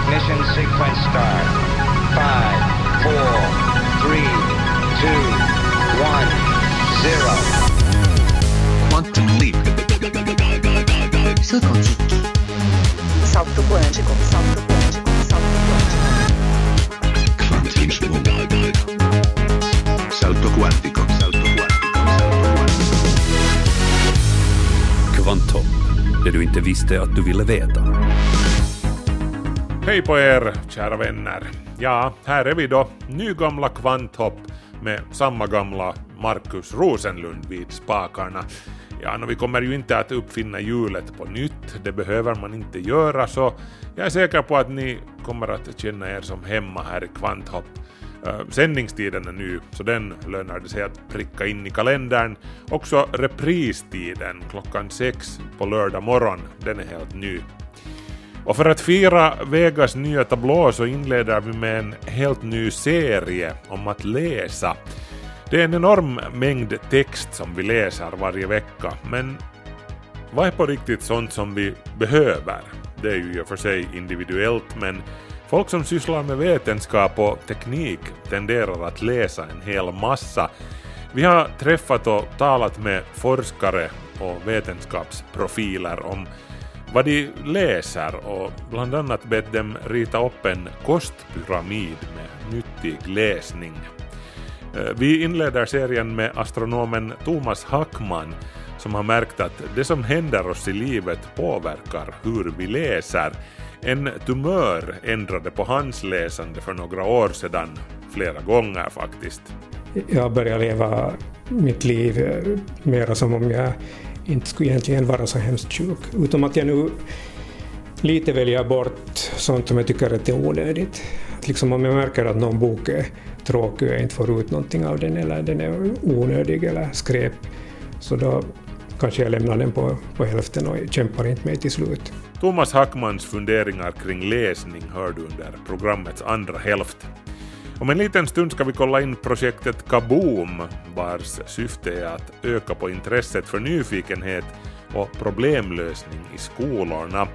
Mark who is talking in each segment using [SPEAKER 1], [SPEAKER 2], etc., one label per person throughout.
[SPEAKER 1] Ignition sequence start. Five, four, three, two, one, zero.
[SPEAKER 2] Quantum leap.
[SPEAKER 3] Salto quântico, salto quântico, salto quântico.
[SPEAKER 2] Salto quantico. Salto quantico. Salto quantico.
[SPEAKER 4] Kvantum, det du inte visste att du ville veta.
[SPEAKER 5] Hej på er, kära vänner. Ja, här är vi då, nygamla Kvanthopp med samma gamla Markus Rosenlund vid spakarna. Ja, no, vi kommer ju inte att uppfinna hjulet på nytt, det behöver man inte göra, så jag är säker på att ni kommer att känna er som hemma här i Kvanthopp. Eh, sändningstiden är ny, så den lönar det sig att pricka in i kalendern. Också repristiden klockan sex på lördag morgon, den är helt ny. Och för att fira Vegas nya tablå så inleder vi med en helt ny serie om att läsa. Det är en enorm mängd text som vi läser varje vecka, men vad är på riktigt sånt som vi behöver? Det är ju i och för sig individuellt, men folk som sysslar med vetenskap och teknik tenderar att läsa en hel massa. Vi har träffat och talat med forskare och vetenskapsprofiler om vad de läser och bland annat bett dem rita upp en kostpyramid med nyttig läsning. Eh, vi inleder serien med astronomen Thomas Hackman som har märkt att det som händer oss i livet påverkar hur vi läser. En tumör ändrade på hans läsande för några år sedan, flera gånger faktiskt.
[SPEAKER 6] jag börjar leva mitt liv eh, mera som om jag inte skulle egentligen vara så hemskt sjuk. Utom att jag nu lite väljer bort sånt som jag tycker att är onödigt. Att liksom om jag märker att någon bok är tråkig och jag inte får ut någonting av den eller den är onödig eller skräp, så då kanske jag lämnar den på, på hälften och kämpar inte med till slut.
[SPEAKER 5] Thomas Hackmans funderingar kring läsning hör du under programmets andra hälft. Om en liten stund ska vi kolla in projektet Kaboom, vars syfte är att öka på intresset för nyfikenhet och problemlösning i skolorna.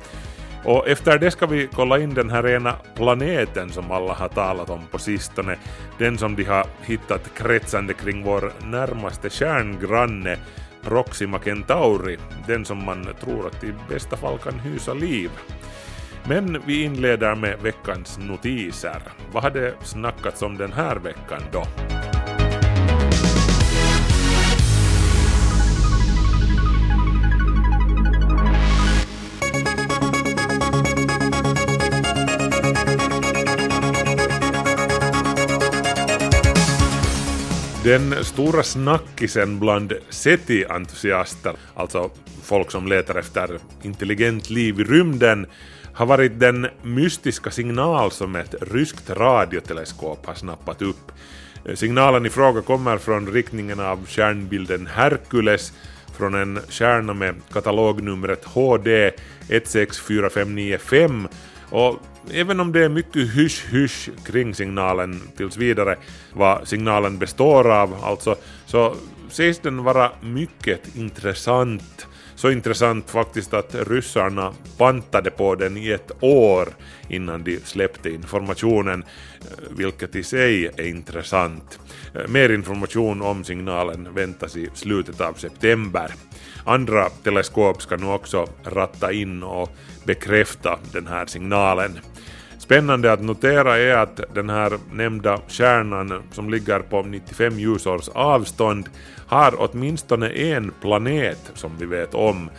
[SPEAKER 5] Och efter det ska vi kolla in den här ena planeten som alla har talat om på sistone, den som de har hittat kretsande kring vår närmaste stjärngranne Proxima Centauri, den som man tror att i bästa fall kan hysa liv. Men vi inleder med veckans notiser. Vad har det snackats om den här veckan då? Den stora snackisen bland SETI-entusiaster, alltså folk som letar efter intelligent liv i rymden, har varit den mystiska signal som ett ryskt radioteleskop har snappat upp. Signalen i fråga kommer från riktningen av stjärnbilden Hercules från en stjärna med katalognumret HD 164595 och även om det är mycket hysch-hysch kring signalen tills vidare, vad signalen består av alltså, så sägs den vara mycket intressant. Så intressant faktiskt att ryssarna pantade på den i ett år innan de släppte informationen, eh, vilket i sig är intressant. Eh, mer information om signalen väntas i slutet av september. Andra teleskop ska nu också ratta in och bekräfta den här signalen. Spännande att notera är att den här nämnda stjärnan som ligger på 95 ljusårs avstånd har åtminstone en planet som vi vet om.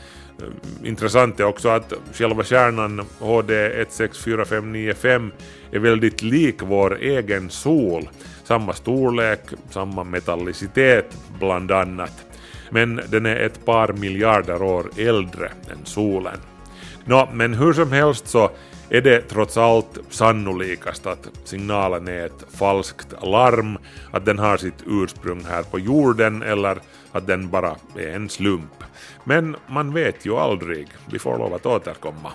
[SPEAKER 5] Eh, intressant är också att själva stjärnan HD 164595 är väldigt lik vår egen sol. Samma storlek, samma metallicitet bland annat. Men den är ett par miljarder år äldre än solen. Nå, men hur som helst så är det trots allt sannolikast att signalen är ett falskt larm, att den har sitt ursprung här på jorden eller att den bara är en slump. Men man vet ju aldrig, vi får lov att återkomma.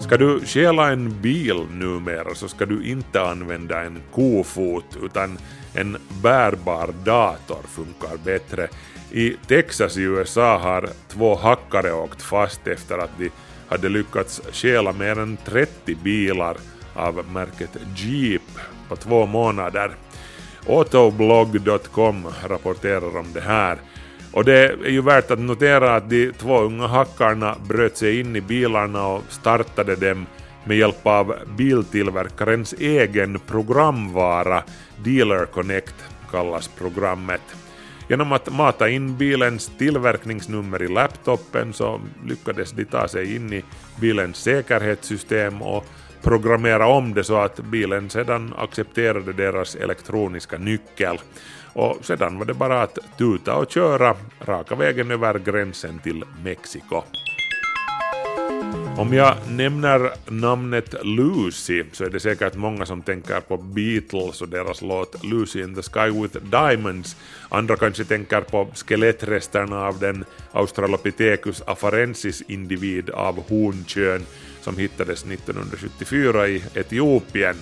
[SPEAKER 5] Ska du stjäla en bil numera så ska du inte använda en kofot utan en bärbar dator funkar bättre. I Texas i USA har två hackare åkt fast efter att de hade lyckats stjäla mer än 30 bilar av märket Jeep på två månader. Autoblog.com rapporterar om det här. Och det är ju värt att notera att de två unga hackarna bröt sig in i bilarna och startade dem med hjälp av biltillverkarens egen programvara Dealer Connect kallas programmet. Genom att mata in bilens tillverkningsnummer i laptopen så lyckades de ta sig in i bilens säkerhetssystem och programmera om det så att bilen sedan accepterade deras elektroniska nyckel. Och sedan var det bara att tuta och köra raka vägen över gränsen till Mexiko. Om jag nämner namnet Lucy så är det säkert många som tänker på Beatles och deras låt Lucy in the Sky with Diamonds. Andra kanske tänker på skelettresterna av den Australopithecus afarensis individ av honkön som hittades 1974 i Etiopien.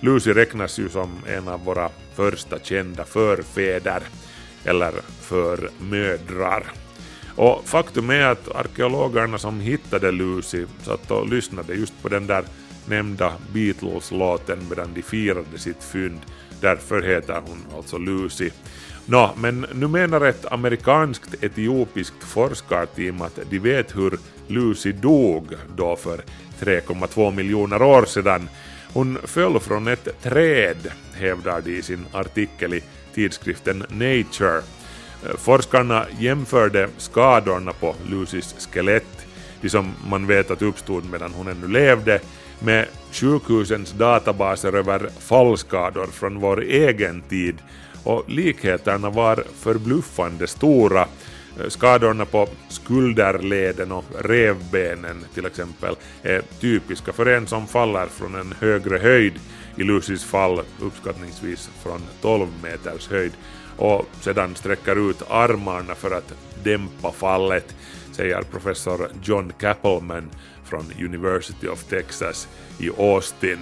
[SPEAKER 5] Lucy räknas ju som en av våra första kända förfäder, eller förmödrar. Och faktum är att arkeologerna som hittade Lucy satt och lyssnade just på den där nämnda Beatles-låten medan de firade sitt fynd. Därför heter hon alltså Lucy. Nå, men nu menar ett amerikanskt etiopiskt forskarteam att de vet hur Lucy dog då för 3,2 miljoner år sedan. Hon föll från ett träd, hävdar de i sin artikel i tidskriften Nature. Eh, forskarna jämförde skadorna på Lucys skelett, de som man vet att uppstod medan hon ännu levde, med sjukhusens databaser över fallskador från vår egen tid. Och likheterna var förbluffande stora. Eh, skadorna på skulderleden och revbenen till exempel är typiska för en som faller från en högre höjd, i Lucys fall uppskattningsvis från 12 meters höjd, och sedan sträcker ut armarna för att dämpa fallet, säger professor John Kappelman från University of Texas i Austin.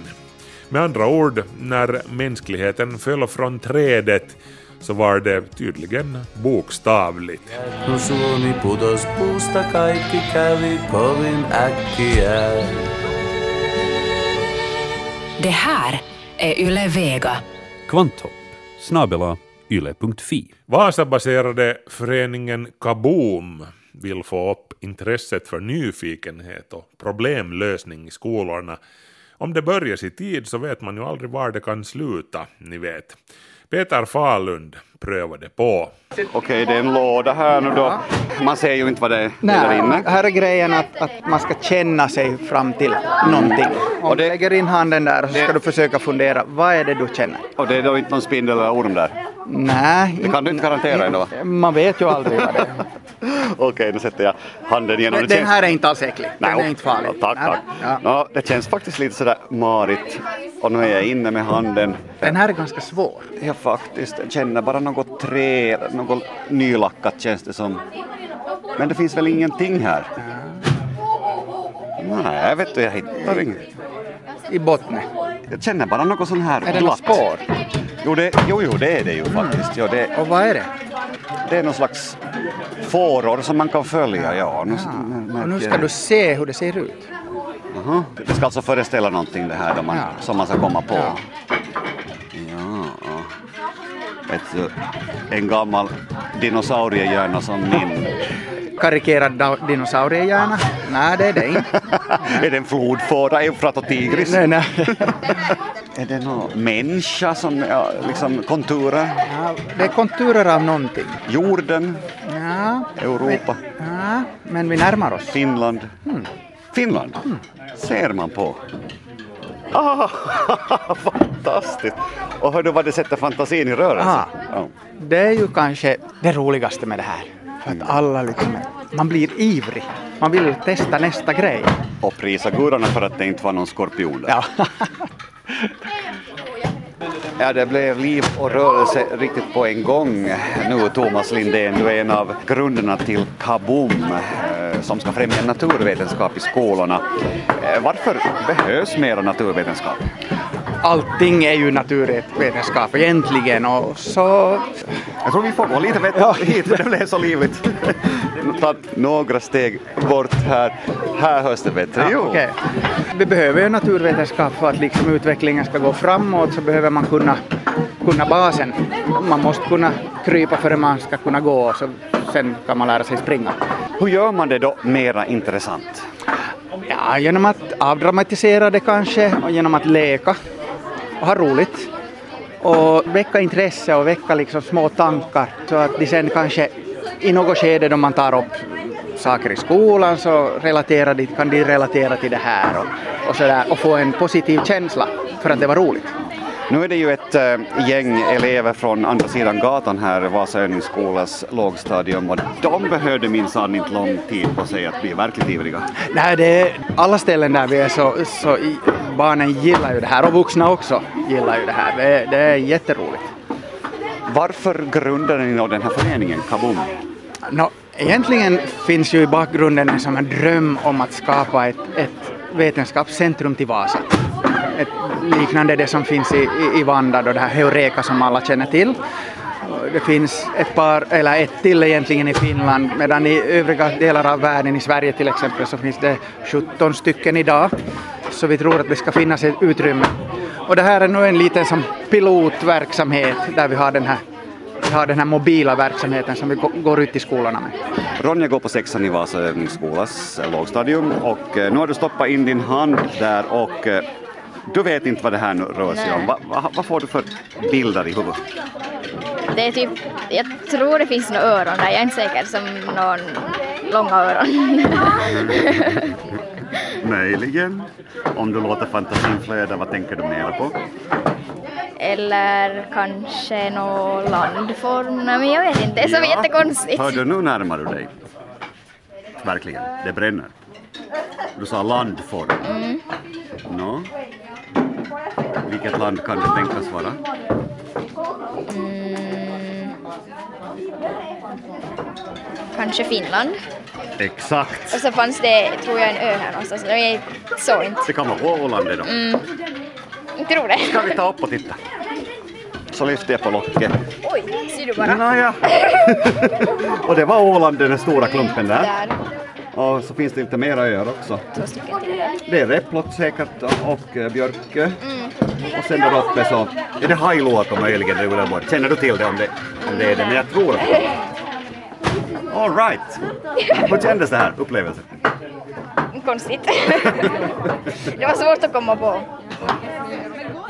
[SPEAKER 5] Med andra ord, när mänskligheten föll från trädet så var det tydligen bokstavligt.
[SPEAKER 7] Det här är Yle Vega.
[SPEAKER 4] Kvanthopp snabela yle.fi.
[SPEAKER 5] Vasabaserade föreningen Kaboom vill få upp intresset för nyfikenhet och problemlösning i skolorna. Om det börjar i tid så vet man ju aldrig var det kan sluta, ni vet. Peter Falund prövade på.
[SPEAKER 8] Okej, det är en låda här nu då. Man ser ju inte vad det är där
[SPEAKER 9] Nej,
[SPEAKER 8] inne.
[SPEAKER 9] här är grejen att, att man ska känna sig fram till någonting. Om du lägger in handen där så ska du försöka fundera, vad är det du känner?
[SPEAKER 8] Och det är då inte någon spindel eller orm där.
[SPEAKER 9] Nej.
[SPEAKER 8] Det kan du inte garantera ändå va?
[SPEAKER 9] Man vet ju aldrig vad det är.
[SPEAKER 8] Okej, nu sätter jag handen igenom.
[SPEAKER 9] Den, den här är inte alls äcklig. Den är inte farlig.
[SPEAKER 8] Tack, tack.
[SPEAKER 9] Ja.
[SPEAKER 8] Ja, det känns faktiskt lite sådär marigt. Och nu är jag inne med handen.
[SPEAKER 9] Den här är ganska svår.
[SPEAKER 8] Ja, faktiskt. Jag känner bara något trä, något nylackat känns det som. Men det finns väl ingenting här? Nej, jag vet du, jag hittar inget.
[SPEAKER 9] I botten.
[SPEAKER 8] Jag känner bara något sån här
[SPEAKER 9] Är det något spår?
[SPEAKER 8] Jo, det, jo, jo, det är det ju faktiskt. Jo, det,
[SPEAKER 9] Och vad är det?
[SPEAKER 8] det är någon slags fåror som man kan följa. Ja, nu,
[SPEAKER 9] Och nu ska du se hur det ser ut.
[SPEAKER 8] Aha. Det ska alltså föreställa någonting det här då man,
[SPEAKER 9] Ja.
[SPEAKER 8] som man ska komma på.
[SPEAKER 9] Ja.
[SPEAKER 8] Ja. Ett, eh, en gammal dinosauriehjärna som min.
[SPEAKER 9] Karikerad da- dinosauriehjärna? Nej, det är det inte.
[SPEAKER 8] är det en flodfåra, Eufrat och Tigris?
[SPEAKER 9] Nej, nej.
[SPEAKER 8] Är det någon människa som, ja, liksom konturer?
[SPEAKER 9] Ja, det är konturer av någonting.
[SPEAKER 8] Jorden,
[SPEAKER 9] Ja,
[SPEAKER 8] Europa,
[SPEAKER 9] ja men vi närmar oss.
[SPEAKER 8] Finland. Finland ser man på. Ah, fantastiskt! Och hör du vad det sätter fantasin i rörelse?
[SPEAKER 9] Ah.
[SPEAKER 8] Ja.
[SPEAKER 9] Det är ju kanske det roligaste med det här. För att alla liksom, man blir ivrig. Man vill testa nästa grej.
[SPEAKER 8] Och prisa gudarna för att det inte var någon skorpion där.
[SPEAKER 9] Ja.
[SPEAKER 8] Ja, det blev liv och rörelse riktigt på en gång. Nu Thomas Lindén, du är en av grunderna till Kaboom eh, som ska främja naturvetenskap i skolorna. Eh, varför behövs mera naturvetenskap?
[SPEAKER 9] Allting är ju naturvetenskap egentligen och så...
[SPEAKER 8] Jag tror vi får gå lite vet, ja. hit, det blev så livligt. Ta några steg bort här. Här hörs det bättre.
[SPEAKER 9] Ja, okay. Vi behöver ju naturvetenskap för att liksom utvecklingen ska gå framåt så behöver man kunna, kunna basen. Man måste kunna krypa före man ska kunna gå så sen kan man lära sig springa.
[SPEAKER 8] Hur gör man det då mera intressant?
[SPEAKER 9] Ja, genom att avdramatisera det kanske och genom att leka och ha roligt och väcka intresse och väcka liksom små tankar så att de sen kanske i något skede då man tar upp saker i skolan så relaterar de, kan de relatera till det här och, och, så där, och få en positiv känsla för att det var roligt.
[SPEAKER 8] Nu är det ju ett äh, gäng elever från andra sidan gatan här, Vasa övningsskolas lågstadium och de behövde minsann inte lång tid på sig att bli verkligt ivriga.
[SPEAKER 9] Nej, det är alla ställen där vi är så, så barnen gillar ju det här och vuxna också gillar ju det här. Det, det är jätteroligt.
[SPEAKER 8] Varför grundade ni då den här föreningen Kaboom?
[SPEAKER 9] No, egentligen finns ju i bakgrunden en sån dröm om att skapa ett, ett vetenskapscentrum till Vasa ett liknande det som finns i, i, i Vanda, då det här Heureka som alla känner till. Det finns ett par, eller ett till egentligen i Finland, medan i övriga delar av världen, i Sverige till exempel, så finns det 17 stycken idag. Så vi tror att det ska finnas ett utrymme. Och det här är nu en liten som pilotverksamhet där vi har den här vi har den här mobila verksamheten som vi går ut i skolorna med.
[SPEAKER 8] Ronja går på sexan i Vasa övningsskolas lågstadium och eh, nu har du stoppat in din hand där och eh, du vet inte vad det här nu rör sig om. Vad va, va får du för bilder i huvudet?
[SPEAKER 10] Det är typ, jag tror det finns några öron där, jag är inte säker, som någon långa öron.
[SPEAKER 8] Möjligen. Om du låter fantasin flöda, vad tänker du mer på?
[SPEAKER 10] Eller kanske någon landform, men jag vet inte, det är så ja. jättekonstigt.
[SPEAKER 8] Hör du, nu närmar du dig. Verkligen, det bränner. Du sa landform. Mm. No. Vilket land kan det tänkas vara? Mm.
[SPEAKER 10] Kanske Finland.
[SPEAKER 8] Exakt.
[SPEAKER 10] Och så fanns det, tror jag, en ö här någonstans. Jag såg inte.
[SPEAKER 8] Det kan vara Åland det då.
[SPEAKER 10] Mm. Jag tror det.
[SPEAKER 8] Ska vi ta upp och titta? Så lyfter jag på locket.
[SPEAKER 10] Oj, ser du bara.
[SPEAKER 8] Naja. och det var Åland, den stora klumpen där. där. Och så finns det lite mera öar också.
[SPEAKER 10] Två stycken till.
[SPEAKER 8] Det är Repplot säkert och uh, Björkö. Mm. Och sen där uppe så är det Hailuoto möjligen i Uleåborg. Känner du till det om, det om det är det? Men jag tror det. All right. Hur kändes det här upplevelsen?
[SPEAKER 10] Konstigt. det var svårt att komma på.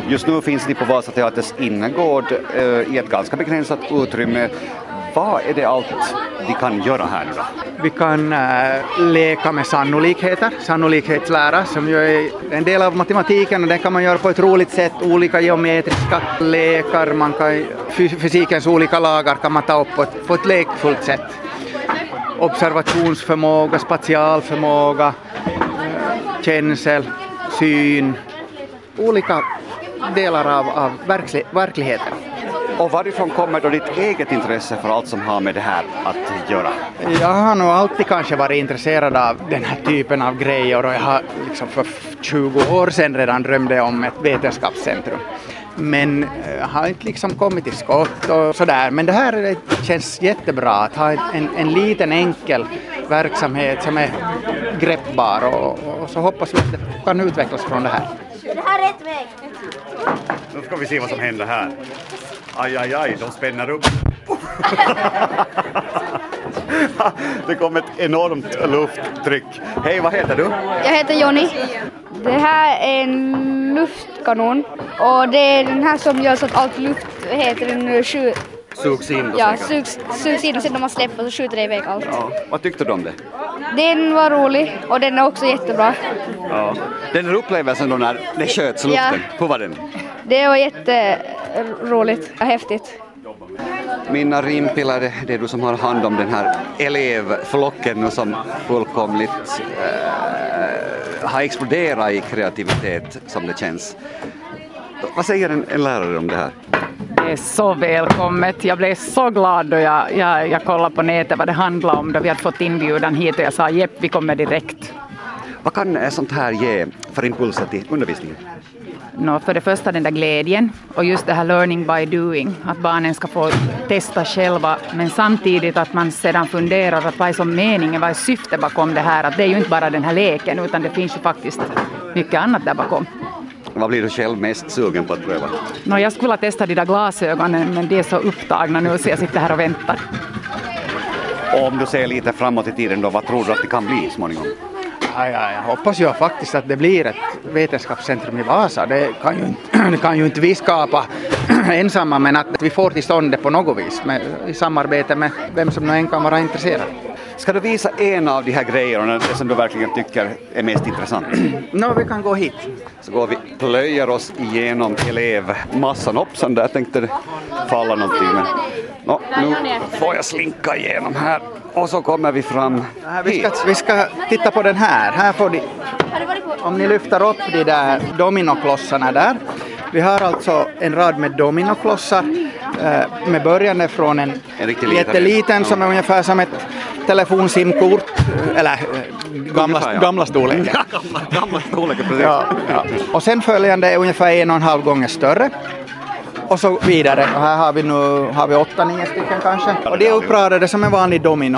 [SPEAKER 8] Just nu finns ni på Vasateaters innergård eh, i ett ganska begränsat utrymme. Vad är det allt vi kan göra här nu då?
[SPEAKER 9] Vi kan äh, leka med sannolikheter, sannolikhetslära som ju är en del av matematiken och den kan man göra på ett roligt sätt, olika geometriska lekar, man kan, fysikens olika lagar kan man ta upp på ett, på ett lekfullt sätt. Observationsförmåga, spatialförmåga, känsel, syn, olika delar av, av verkligheten.
[SPEAKER 8] Och varifrån kommer då ditt eget intresse för allt som har med det här att göra?
[SPEAKER 9] Jag har nog alltid kanske varit intresserad av den här typen av grejer och jag har liksom för 20 år sedan redan drömde om ett vetenskapscentrum. Men jag eh, har inte liksom kommit till skott och sådär. Men det här känns jättebra att ha en, en liten enkel verksamhet som är greppbar och, och så hoppas vi att det kan utvecklas från det här.
[SPEAKER 10] Det här är rätt väg.
[SPEAKER 8] Nu ska vi se vad som händer här. Aj, aj, aj, de spänner upp. det kom ett enormt lufttryck. Hej, vad heter du?
[SPEAKER 10] Jag heter Jonny. Det här är en luftkanon och det är den här som gör så att allt luft heter den skjut
[SPEAKER 8] sugs in?
[SPEAKER 10] Ja, sugs, sugs in och sen när man släpper så skjuter det iväg allt.
[SPEAKER 8] Ja. Vad tyckte du om det?
[SPEAKER 10] Den var rolig och den är också jättebra.
[SPEAKER 8] Ja. Den här upplevelsen då när det sköts luften, ja. hur var den?
[SPEAKER 10] Det var jätteroligt och häftigt.
[SPEAKER 8] Minna Rimpilä, det är du som har hand om den här elevflocken nu som fullkomligt äh, har exploderat i kreativitet som det känns. Vad säger en, en lärare om det här?
[SPEAKER 11] Det är så välkommet. Jag blev så glad då jag, jag, jag kollade på nätet vad det handlade om då vi hade fått inbjudan hit och jag sa jepp, vi kommer direkt.
[SPEAKER 8] Vad kan sånt här ge för impulser till undervisningen?
[SPEAKER 11] Nå, för det första den där glädjen och just det här learning by doing, att barnen ska få testa själva men samtidigt att man sedan funderar att vad är som meningen, vad är syftet bakom det här, att det är ju inte bara den här leken utan det finns ju faktiskt mycket annat där bakom.
[SPEAKER 8] Vad blir du själv mest sugen på att pröva?
[SPEAKER 11] Nå, jag skulle vilja testa de där glasögonen men de är så upptagna nu så jag sitter här och väntar.
[SPEAKER 8] Och om du ser lite framåt i tiden då, vad tror du att det kan bli småningom?
[SPEAKER 9] Ja, ja, jag hoppas ju faktiskt att det blir ett vetenskapscentrum i Vasa. Det kan ju inte, kan ju inte vi skapa ensamma men att vi får till stånd det på något vis med, i samarbete med vem som nu än kan vara intresserad.
[SPEAKER 8] Ska du visa en av de här grejerna, det som du verkligen tycker är mest intressant?
[SPEAKER 9] Nå, vi kan gå hit.
[SPEAKER 8] Så går vi, plöjer oss igenom elevmassan. Hoppsan, där tänkte det falla någonting. Men, nå, nu får jag slinka igenom här. Och så kommer vi fram
[SPEAKER 9] Vi ska, vi ska titta på den här. Här får de, om ni lyfter upp de där dominoklossarna där. Vi har alltså en rad med dominoklossar eh, med börjande från en,
[SPEAKER 8] En riktigt liten.
[SPEAKER 9] jätteliten som är ungefär som ett telefonsimkort, eller eh, gamla,
[SPEAKER 8] Ungefär, ja.
[SPEAKER 9] gamla storleken.
[SPEAKER 8] gamla, gamla storleken, precis.
[SPEAKER 9] Ja, ja. Och sen följande är ungefär en och en halv gånger större. Och så vidare. Och här har vi nu har vi åtta, nio stycken kanske. Och de är uppradade som en vanlig domino.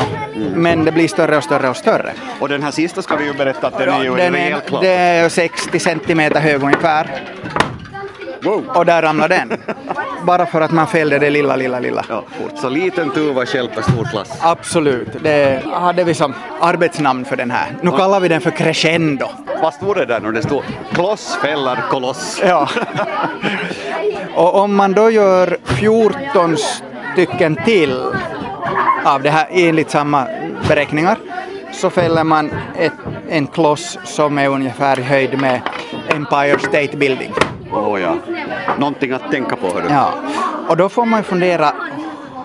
[SPEAKER 9] Men det blir större och större och större.
[SPEAKER 8] Och den här sista ska vi ju berätta att den är ju en
[SPEAKER 9] Den
[SPEAKER 8] rejäl
[SPEAKER 9] är,
[SPEAKER 8] kloss.
[SPEAKER 9] det är 60 centimeter hög ungefär. Och där ramlar den. Bara för att man fällde det lilla, lilla, lilla.
[SPEAKER 8] Ja, så liten tuva stjälper stor klass.
[SPEAKER 9] Absolut. Det hade vi som arbetsnamn för den här. Nu kallar vi den för crescendo.
[SPEAKER 8] Vad stod det där när det stod kloss fäller koloss?
[SPEAKER 9] Ja. Och om man då gör 14 stycken till av det här enligt samma beräkningar så fäller man ett, en kloss som är ungefär i höjd med Empire State Building.
[SPEAKER 8] Åh ja, någonting att tänka på hördu.
[SPEAKER 9] Ja. Och då får man ju fundera,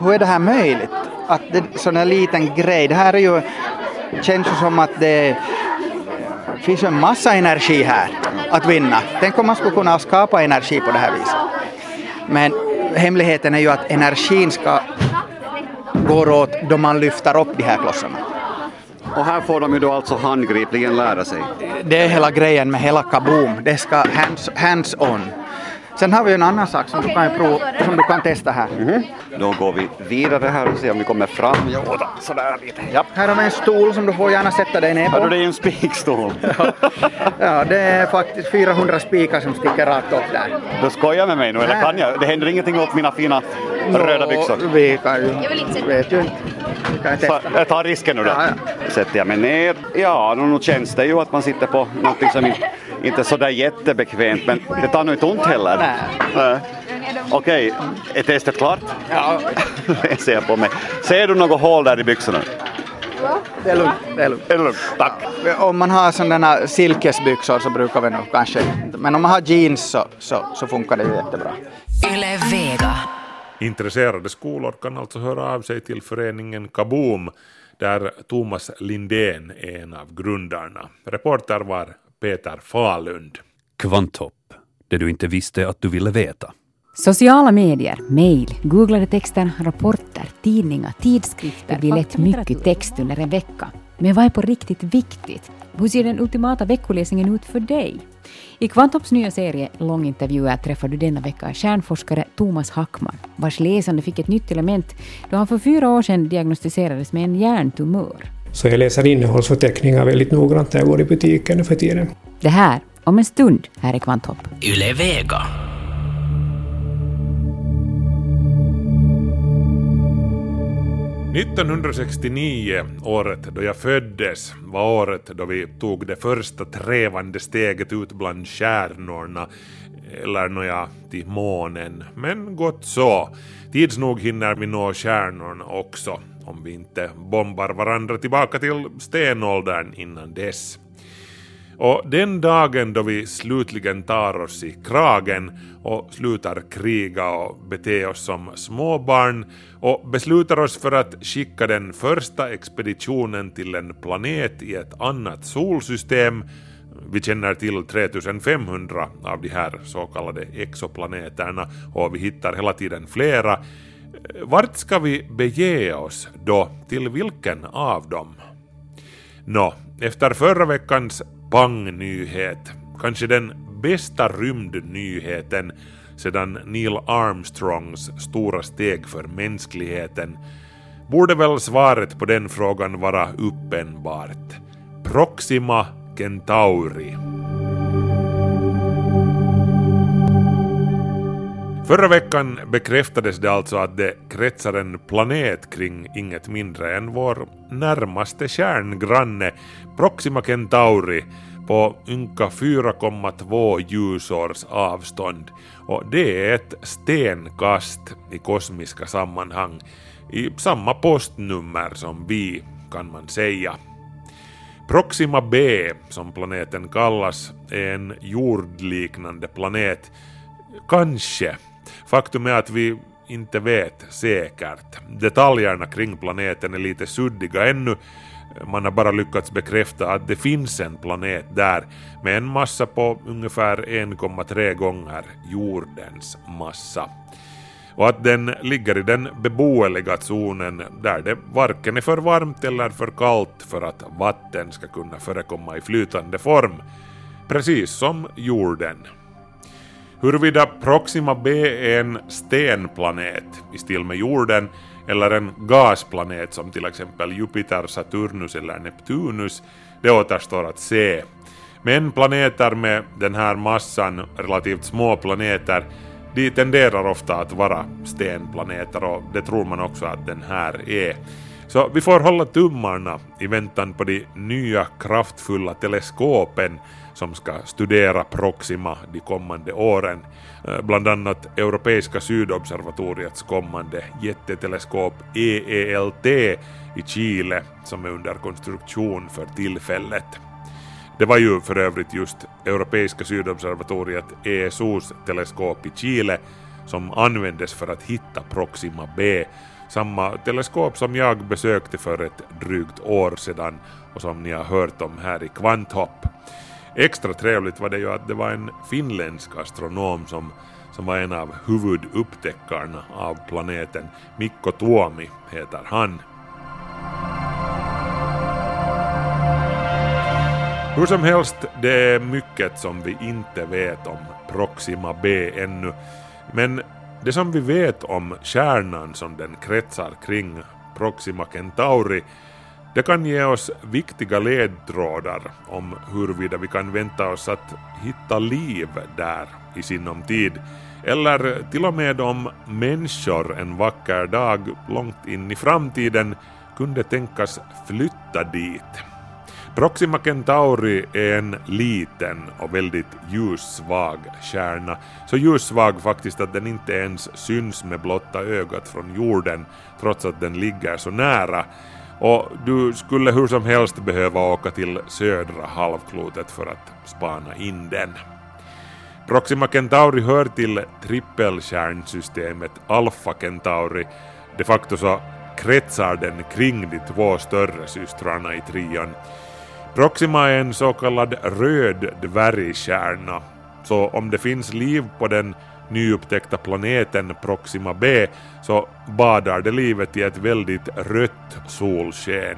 [SPEAKER 9] hur är det här möjligt? Att det sån här liten grej, det här är ju, känns ju som att det finns en massa energi här att vinna. Tänk om man skulle kunna skapa energi på det här viset. Men hemligheten är ju att energin ska gå åt då man lyfter upp de här klossarna.
[SPEAKER 8] Och här får de ju då alltså handgripligen lära sig.
[SPEAKER 9] Det är hela grejen med hela Kaboom. Det ska hands, hands on. Sen har vi en annan sak som du kan, prova, som du kan testa här.
[SPEAKER 8] Då går vi vidare här och ser om vi kommer fram. Jo, då, sådär lite. Ja.
[SPEAKER 9] Här har vi en stol som du får gärna sätta dig ner på.
[SPEAKER 8] det är en spikstol.
[SPEAKER 9] Ja, det är faktiskt 400 spikar som sticker rakt upp där.
[SPEAKER 8] Du skojar med mig nu, eller kan jag? Det händer ingenting åt mina fina röda byxor.
[SPEAKER 9] Vi kan ju, vet ju inte.
[SPEAKER 8] Så jag tar risken nu då.
[SPEAKER 9] Ja,
[SPEAKER 8] Sätter jag mig ner. Ja, nu nu känns det ju att man sitter på någonting som inte, inte är sådär jättebekvämt, men det tar nog inte ont heller.
[SPEAKER 9] Nej.
[SPEAKER 8] Nej. Okej, är testet klart?
[SPEAKER 9] Ja,
[SPEAKER 8] Jag ser på mig. Ser du något hål där i byxorna?
[SPEAKER 9] det är lugnt. Det är lugnt.
[SPEAKER 8] Är det lugnt? Tack.
[SPEAKER 9] Om man har sådana silkesbyxor så brukar vi nog kanske inte. Men om man har jeans så, så, så funkar det ju jättebra.
[SPEAKER 7] Yle Vega.
[SPEAKER 5] Intresserade skolor kan alltså höra av sig till föreningen Kaboom där Thomas Lindén är en av grundarna. Reporter var Peter Falund.
[SPEAKER 4] Kvanthopp, det du inte visste att du ville veta.
[SPEAKER 12] Sociala medier, mejl, googlade texter, rapporter, tidningar, tidskrifter. Det blir lätt mycket text under en vecka. Men vad är på riktigt viktigt? Hur ser den ultimata veckoläsningen ut för dig? I Kvantops nya serie Långintervjuer träffar du denna vecka stjärnforskare Thomas Hackman, vars läsande fick ett nytt element då han för fyra år sedan diagnostiserades med en hjärntumör.
[SPEAKER 6] Så jag läser innehållsförteckningar väldigt noggrant när jag går i butiken för tiden.
[SPEAKER 12] Det här om en stund här i Kvanthopp.
[SPEAKER 2] Yle Vega.
[SPEAKER 5] — 1969, året då jag föddes, var året då vi tog det första trevande steget ut bland stjärnorna, eller nåja, till månen. Men gott så. Tids nog hinner vi nå stjärnorna också, om vi inte bombar varandra tillbaka till stenåldern innan dess. Och den dagen då vi slutligen tar oss i kragen och slutar kriga och bete oss som småbarn och beslutar oss för att skicka den första expeditionen till en planet i ett annat solsystem vi känner till 3500 av de här så kallade exoplaneterna och vi hittar hela tiden flera. Vart ska vi bege oss då? Till vilken av dem? Nå, efter förra veckans pangnyhet kanske den bästa rymdnyheten sedan Neil Armstrongs stora steg för mänskligheten, borde väl svaret på den frågan vara uppenbart. Proxima Centauri. Förra veckan bekräftades det alltså att det kretsar en planet kring inget mindre än vår närmaste kärngranne Proxima Centauri på ynka 4,2 ljusårs avstånd och det är ett stenkast i kosmiska sammanhang i samma postnummer som vi kan man säga. Proxima B, som planeten kallas, är en jordliknande planet. Kanske. Faktum är att vi inte vet säkert. Detaljerna kring planeten är lite suddiga ännu. Man har bara lyckats bekräfta att det finns en planet där med en massa på ungefär 1,3 gånger jordens massa och att den ligger i den beboeliga zonen där det varken är för varmt eller för kallt för att vatten ska kunna förekomma i flytande form, precis som jorden. Huruvida Proxima B är en stenplanet i stil med jorden eller en gasplanet som till exempel Jupiter, Saturnus eller Neptunus, det återstår att se. Men planeter med den här massan, relativt små planeter, de tenderar ofta att vara stenplaneter och det tror man också att den här är. Så vi får hålla tummarna i väntan på de nya kraftfulla teleskopen som ska studera Proxima de kommande åren. Eh, bland annat Europeiska sydobservatoriets kommande jätteteleskop EELT i Chile som är under konstruktion för tillfället. Det var ju för övrigt just Europeiska sydobservatoriet ESOs teleskop i Chile som användes för att hitta Proxima B, samma teleskop som jag besökte för ett drygt år sedan och som ni har hört om här i Kvanthopp. Extra trevligt var det ju att det var en finländsk astronom som, som var en av huvudupptäckarna av planeten. Mikko Tuomi heter han. Hur som helst, det är mycket som vi inte vet om Proxima B ännu. Men det som vi vet om kärnan som den kretsar kring, Proxima Centauri, det kan ge oss viktiga ledtrådar om huruvida vi kan vänta oss att hitta liv där i sinom tid, eller till och med om människor en vacker dag långt in i framtiden kunde tänkas flytta dit. Proxima Centauri är en liten och väldigt ljussvag stjärna. Så ljussvag faktiskt att den inte ens syns med blotta ögat från jorden trots att den ligger så nära. Och du skulle hur som helst behöva åka till södra halvklotet för att spana in den. Proxima Centauri hör till trippelstjärnsystemet Alpha Centauri. De facto så kretsar den kring de två större systrarna i trion. Proxima är en så kallad röd dvärgstjärna, så om det finns liv på den nyupptäckta planeten Proxima B så badar det livet i ett väldigt rött solsken,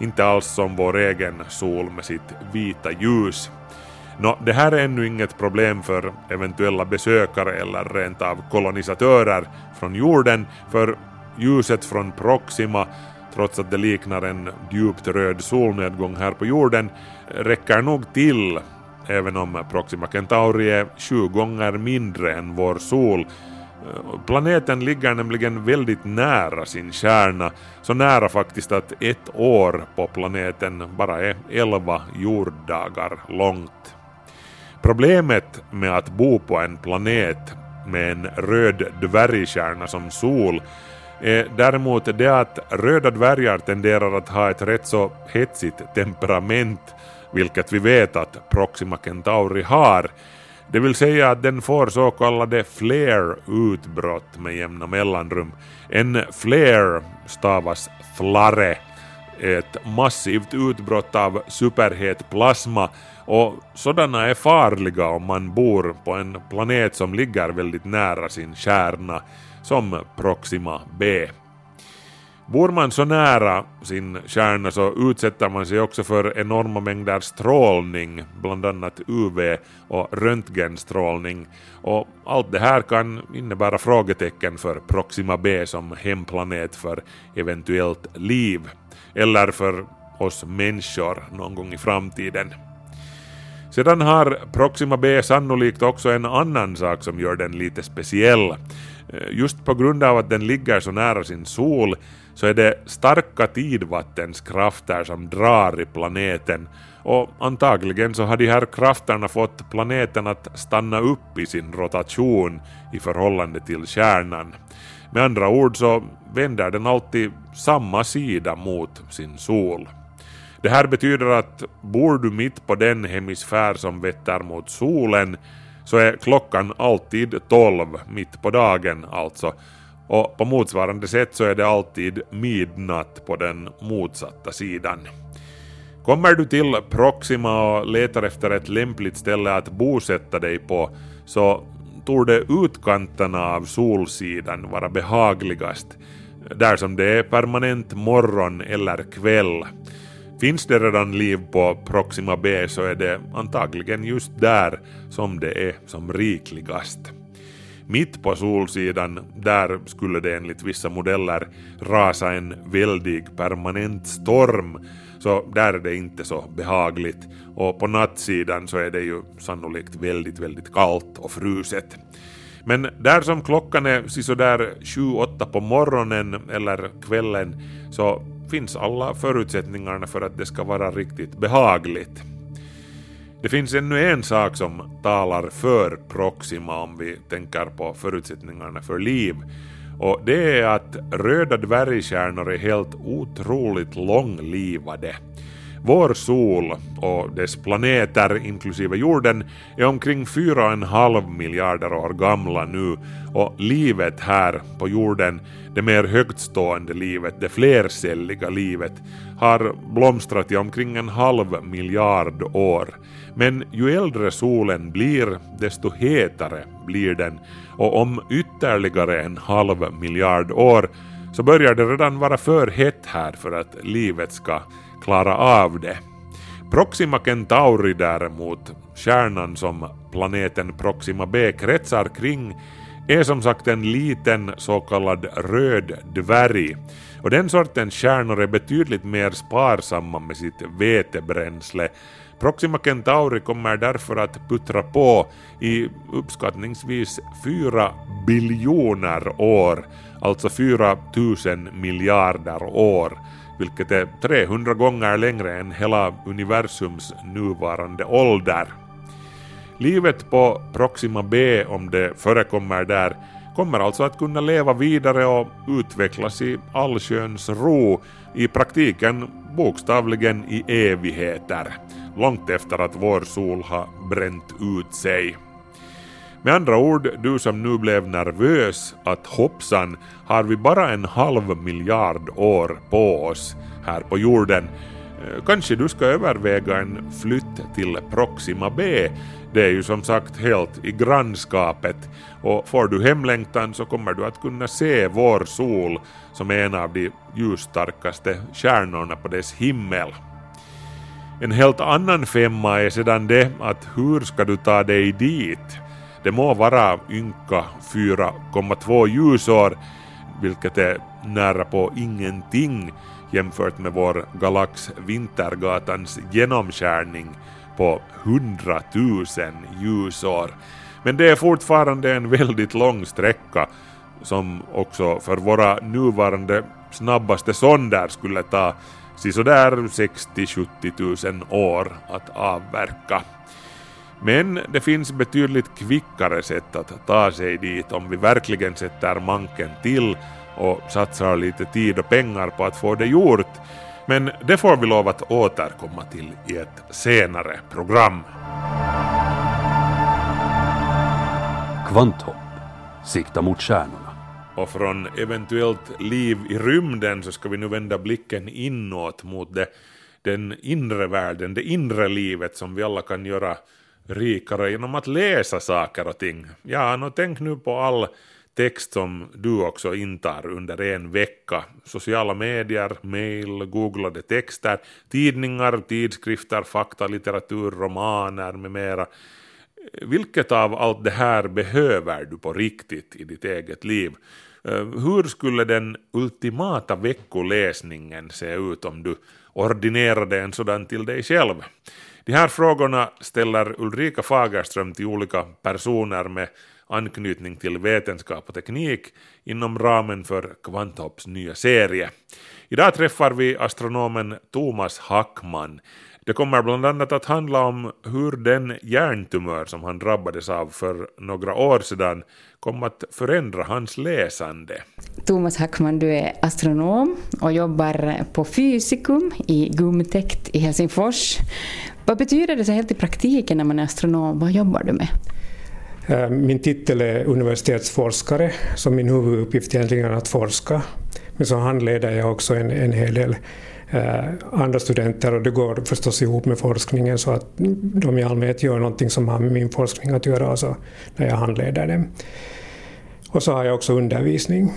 [SPEAKER 5] inte alls som vår egen sol med sitt vita ljus. Nå, det här är ännu inget problem för eventuella besökare eller rent av kolonisatörer från jorden, för ljuset från Proxima trots att det liknar en djupt röd solnedgång här på jorden, räcker nog till även om Proxima Centauri är sju gånger mindre än vår sol. Planeten ligger nämligen väldigt nära sin kärna, så nära faktiskt att ett år på planeten bara är 11 jorddagar långt. Problemet med att bo på en planet med en röd dvärgstjärna som sol är däremot det att röda dvärgar tenderar att ha ett rätt så hetsigt temperament, vilket vi vet att Proxima Centauri har. Det vill säga att den får så kallade flare-utbrott med jämna mellanrum. En flare stavas flare, ett massivt utbrott av superhet plasma och sådana är farliga om man bor på en planet som ligger väldigt nära sin kärna som Proxima B. Bor man så nära sin kärna så utsätter man sig också för enorma mängder strålning, bland annat UV och röntgenstrålning. Och allt det här kan innebära frågetecken för Proxima B som hemplanet för eventuellt liv, eller för oss människor någon gång i framtiden. Sedan har Proxima B sannolikt också en annan sak som gör den lite speciell. Eh, just på grund av att den ligger så nära sin sol så är det starka tidvattenskrafter som drar i planeten och antagligen så har de här krafterna fått planeten att stanna upp i sin rotation i förhållande till kärnan. Med andra ord så vänder den alltid samma sida mot sin sol. Det här betyder att bor du mitt på den hemisfär som vetter mot solen så är klockan alltid 12 mitt på dagen alltså och på motsvarande sätt så är det alltid midnatt på den motsatta sidan. Kommer du till Proxima och letar efter ett lämpligt ställe att bosätta dig på så torde utkanterna av solsidan vara behagligast, där som det är permanent morgon eller kväll. Finns det redan liv på Proxima B så är det antagligen just där som det är som rikligast. Mitt på solsidan, där skulle det enligt vissa modeller rasa en väldig permanent storm, så där är det inte så behagligt. Och på nattsidan så är det ju sannolikt väldigt, väldigt kallt och fruset. Men där som klockan är sådär 7-8 på morgonen eller kvällen så finns alla förutsättningarna för att det ska vara riktigt behagligt. Det finns ännu en sak som talar för Proxima om vi tänker på förutsättningarna för liv och det är att röda dvärgstjärnor är helt otroligt långlivade. Vår sol och dess planeter inklusive jorden är omkring 4,5 miljarder år gamla nu och livet här på jorden, det mer högtstående livet, det flercelliga livet, har blomstrat i omkring en halv miljard år. Men ju äldre solen blir, desto hetare blir den och om ytterligare en halv miljard år så börjar det redan vara för hett här för att livet ska klara av det. Proxima Centauri däremot, kärnan som planeten Proxima B kretsar kring, är som sagt en liten så kallad röd dvärg. Och den sortens kärnor är betydligt mer sparsamma med sitt vetebränsle. Proxima Centauri kommer därför att puttra på i uppskattningsvis 4 biljoner år, alltså 4 000 miljarder år vilket är 300 gånger längre än hela universums nuvarande ålder. Livet på Proxima B, om det förekommer där, kommer alltså att kunna leva vidare och utvecklas i allsköns ro, i praktiken bokstavligen i evigheter, långt efter att vår sol har bränt ut sig. Med andra ord, du som nu blev nervös att hoppsan har vi bara en halv miljard år på oss här på jorden. Eh, kanske du ska överväga en flytt till Proxima B. Det är ju som sagt helt i grannskapet och får du hemlängtan så kommer du att kunna se vår sol som är en av de ljusstarkaste stjärnorna på dess himmel. En helt annan femma är sedan det att hur ska du ta dig dit? Det må vara ynka 4,2 ljusår, vilket är nära på ingenting jämfört med vår galax Vintergatans genomskärning på 100 000 ljusår. Men det är fortfarande en väldigt lång sträcka som också för våra nuvarande snabbaste sonder skulle ta sisådär 60-70 000 år att avverka. Men det finns betydligt kvickare sätt att ta sig dit om vi verkligen sätter manken till och satsar lite tid och pengar på att få det gjort. Men det får vi lov att återkomma till i ett senare program.
[SPEAKER 4] Kvanthopp. Sikta mot stjärnorna.
[SPEAKER 5] Och från eventuellt liv i rymden så ska vi nu vända blicken inåt mot det, den inre världen, det inre livet som vi alla kan göra rikare genom att läsa saker och ting. Ja, no, tänk nu på all text som du också intar under en vecka. Sociala medier, mail, googlade texter, tidningar, tidskrifter, fakta, litteratur, romaner med mera. Vilket av allt det här behöver du på riktigt i ditt eget liv? Eh, hur skulle den ultimata veckoläsningen se ut om du ordinerade en sådan till dig själv? De här frågorna ställer Ulrika Fagerström till olika personer med anknytning till vetenskap och teknik inom ramen för Kvanthopps nya serie. Idag träffar vi astronomen Thomas Hackman. Det kommer bland annat att handla om hur den hjärntumör som han drabbades av för några år sedan kom att förändra hans läsande.
[SPEAKER 12] Thomas Hackman, du är astronom och jobbar på Fysikum i Gumtekt i Helsingfors. Vad betyder det så helt i praktiken när man är astronom? Vad jobbar du med?
[SPEAKER 6] Eh, min titel är universitetsforskare, så min huvuduppgift egentligen är att forska. Men så handleder jag också en, en hel del eh, andra studenter och det går förstås ihop med forskningen så att de i allmänhet gör någonting som har med min forskning att göra alltså när jag handleder dem. Och så har jag också undervisning.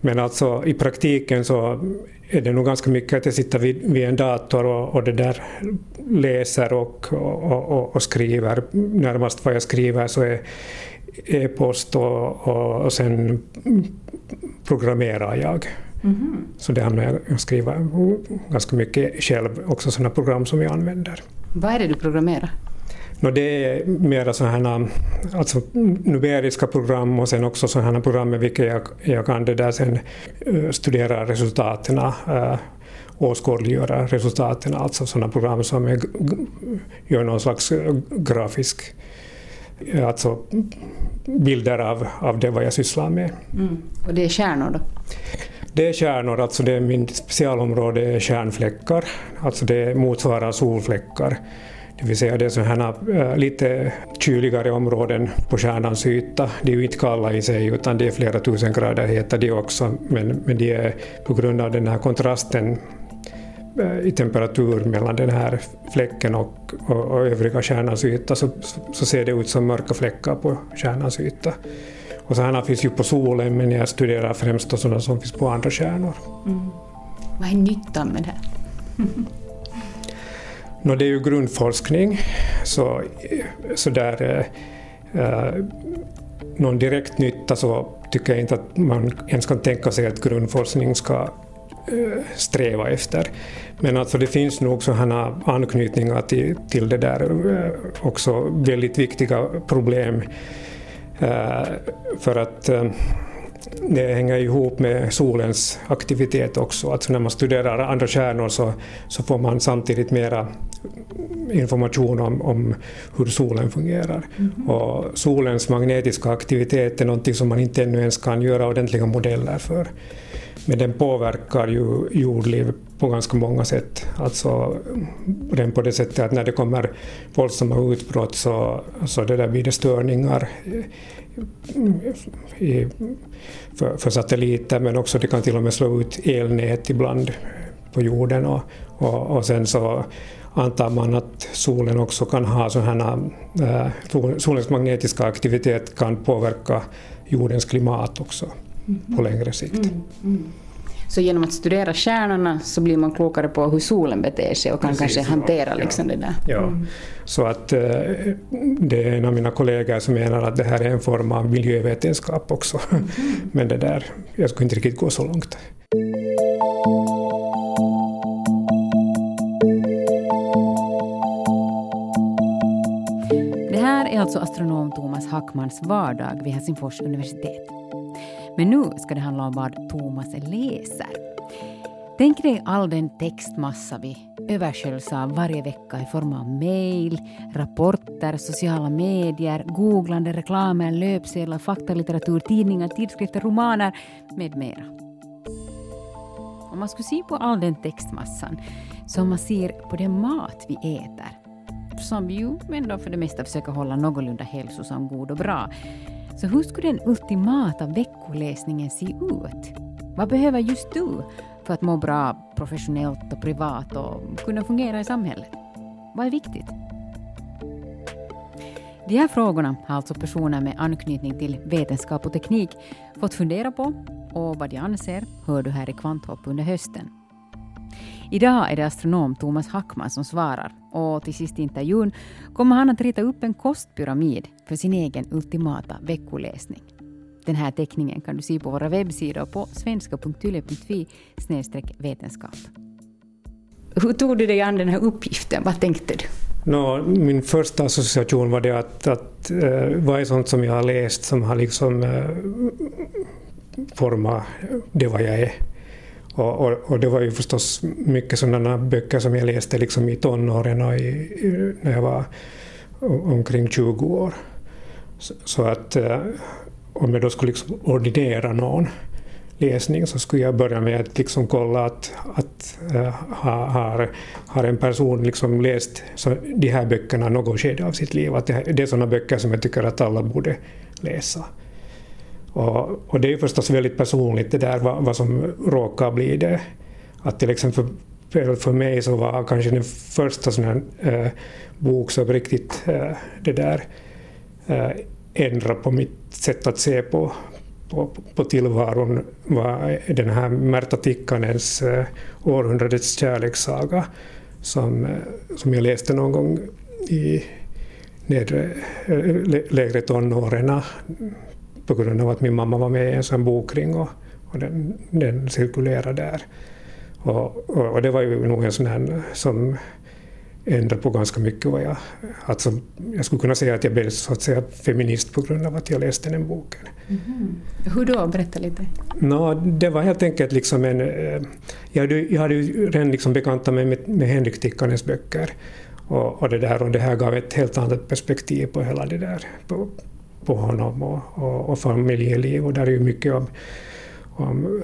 [SPEAKER 6] Men alltså i praktiken så är det nog ganska mycket att jag sitter vid, vid en dator och, och det där läser och, och, och, och skriver. Närmast vad jag skriver så är e-post och, och, och sen programmerar jag. Så det handlar jag jag skriver ganska mycket själv, också sådana program som jag använder.
[SPEAKER 12] Vad är det du programmerar?
[SPEAKER 6] No, det är mera sådana alltså, numeriska program och sen också sådana program med vilka jag, jag kan det där sen eh, studera resultaten, uh, åskådliggöra resultaten, alltså sådana program som är, gör någon slags eh, grafisk, eh, alltså bilder av, av det vad jag sysslar med.
[SPEAKER 12] Mm. Och det är stjärnor då?
[SPEAKER 6] Det är kärnor, alltså det är min specialområde är kärnfläckar, alltså det motsvarar solfläckar. Det vill säga det är sådana här, eh, lite kyligare områden på stjärnans yta. De är ju inte kalla i sig utan det är flera tusen grader heta de också, men, men det är på grund av den här kontrasten eh, i temperatur mellan den här fläcken och, och, och övriga stjärnans yta så, så, så ser det ut som mörka fläckar på stjärnans yta. Och sådana finns ju på solen men jag studerar främst sådana som finns på andra stjärnor.
[SPEAKER 12] Mm. Vad är nyttan med det här?
[SPEAKER 6] No, det är ju grundforskning, så, så där, eh, eh, någon direkt nytta så tycker jag inte att man ens kan tänka sig att grundforskning ska eh, sträva efter. Men alltså det finns nog sådana anknytningar till, till det där eh, också väldigt viktiga problem. Eh, för att eh, det hänger ihop med solens aktivitet också. Alltså när man studerar andra stjärnor så, så får man samtidigt mera information om, om hur solen fungerar. Och solens magnetiska aktivitet är någonting som man inte ännu ens kan göra ordentliga modeller för. Men den påverkar ju jordliv på ganska många sätt. Alltså den på det sättet att när det kommer våldsamma utbrott så, så det där blir det störningar i, för, för satelliter men också det kan till och med slå ut elnät ibland på jorden och, och, och sen så antar man att solen också kan ha sådana äh, solens magnetiska aktivitet kan påverka jordens klimat också på längre sikt.
[SPEAKER 12] Mm, mm. Så genom att studera stjärnorna så blir man klokare på hur solen beter sig och kan
[SPEAKER 6] Precis,
[SPEAKER 12] kanske hantera
[SPEAKER 6] ja.
[SPEAKER 12] liksom det där.
[SPEAKER 6] Ja.
[SPEAKER 12] Mm.
[SPEAKER 6] Så att eh, det är en av mina kollegor som menar att det här är en form av miljövetenskap också. Men det där, jag skulle inte riktigt gå så långt.
[SPEAKER 12] Det här är alltså astronom Thomas Hackmans vardag vid Helsingfors universitet. Men nu ska det handla om vad Thomas läser. Tänk dig all den textmassa vi översköljs av varje vecka i form av mejl, rapporter, sociala medier, googlande, reklamer, löpsedlar, faktalitteratur, tidningar, tidskrifter, romaner med mera. Om man skulle se på all den textmassan som man ser på den mat vi äter som vi ju ändå för det mesta försöker hålla någorlunda hälsosam, god och bra. Så hur skulle den ultimata veckoläsningen se ut? Vad behöver just du för att må bra professionellt och privat och kunna fungera i samhället? Vad är viktigt? De här frågorna har alltså personer med anknytning till vetenskap och teknik fått fundera på och vad de anser hör du här i Kvanthopp under hösten. Idag är det astronom Thomas Hackman som svarar och till sist i intervjun kommer han att rita upp en kostpyramid för sin egen ultimata veckoläsning. Den här teckningen kan du se på våra webbsidor på svenska.yle.fi vetenskap. Hur tog du dig an den här uppgiften? Vad tänkte du?
[SPEAKER 6] No, min första association var det att, att eh, vad är sånt som jag har läst som har liksom eh, format det vad jag är. Och, och, och, det var ju förstås mycket sådana böcker som jag läste liksom i tonåren och i, när jag var omkring 20 år. Så, så att eh, om jag då skulle liksom ordinera någon läsning så skulle jag börja med att liksom kolla att, att äh, har, har en person liksom läst så, de här böckerna något skede av sitt liv. Att det, det är sådana böcker som jag tycker att alla borde läsa. Och, och det är ju förstås väldigt personligt det där vad, vad som råkar bli det. Att till exempel för, mig så var kanske den första sån här äh, bok som riktigt äh, det där eh, äh, ändra på mitt sätt att se på, på, på tillvaron var den här Märta Tikkanens äh, Århundradets kärlekssaga som, äh, som jag läste någon gång i nedre, äh, lägre tonåren på grund av att min mamma var med i en sån bokring och, och den, den cirkulerade där. Och, och, och, det var ju nog en sån här som ändra på ganska mycket. Vad jag, alltså, jag skulle kunna säga att jag blev så att säga feminist på grund av att jag läste den boken.
[SPEAKER 12] Mm. Hur då? Berätta lite.
[SPEAKER 6] No, det var helt enkelt liksom en... Eh, jag hade, jag hade ju redan liksom bekantat mig med, med Henrik Tikkanens böcker. Och, och, det där, och det här gav ett helt annat perspektiv på hela det där, på, på honom och, och, och familjeliv. Och där är ju mycket om, om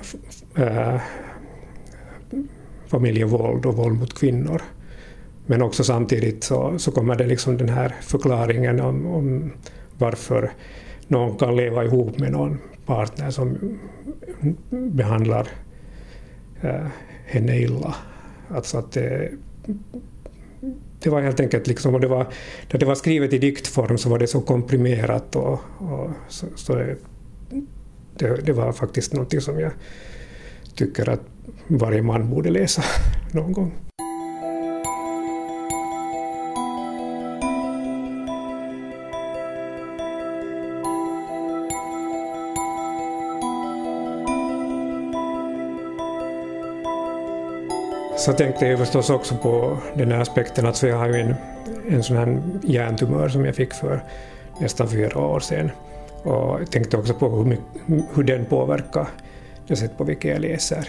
[SPEAKER 6] äh, familjevåld och våld mot kvinnor. Men också samtidigt så, så kommer det liksom den här förklaringen om, om varför någon kan leva ihop med någon partner som behandlar äh, henne illa. Alltså att det, det var helt enkelt liksom, och det var, när det var skrivet i diktform så var det så komprimerat och, och så, så det, det, det, var faktiskt något som jag tycker att varje man borde läsa någon gång. Så tänkte jag förstås också på den här aspekten att jag har ju en, en sån här hjärntumör som jag fick för nästan fyra år sedan. Och jag tänkte också på hur, hur den påverkar det sätt på vilket jag läser.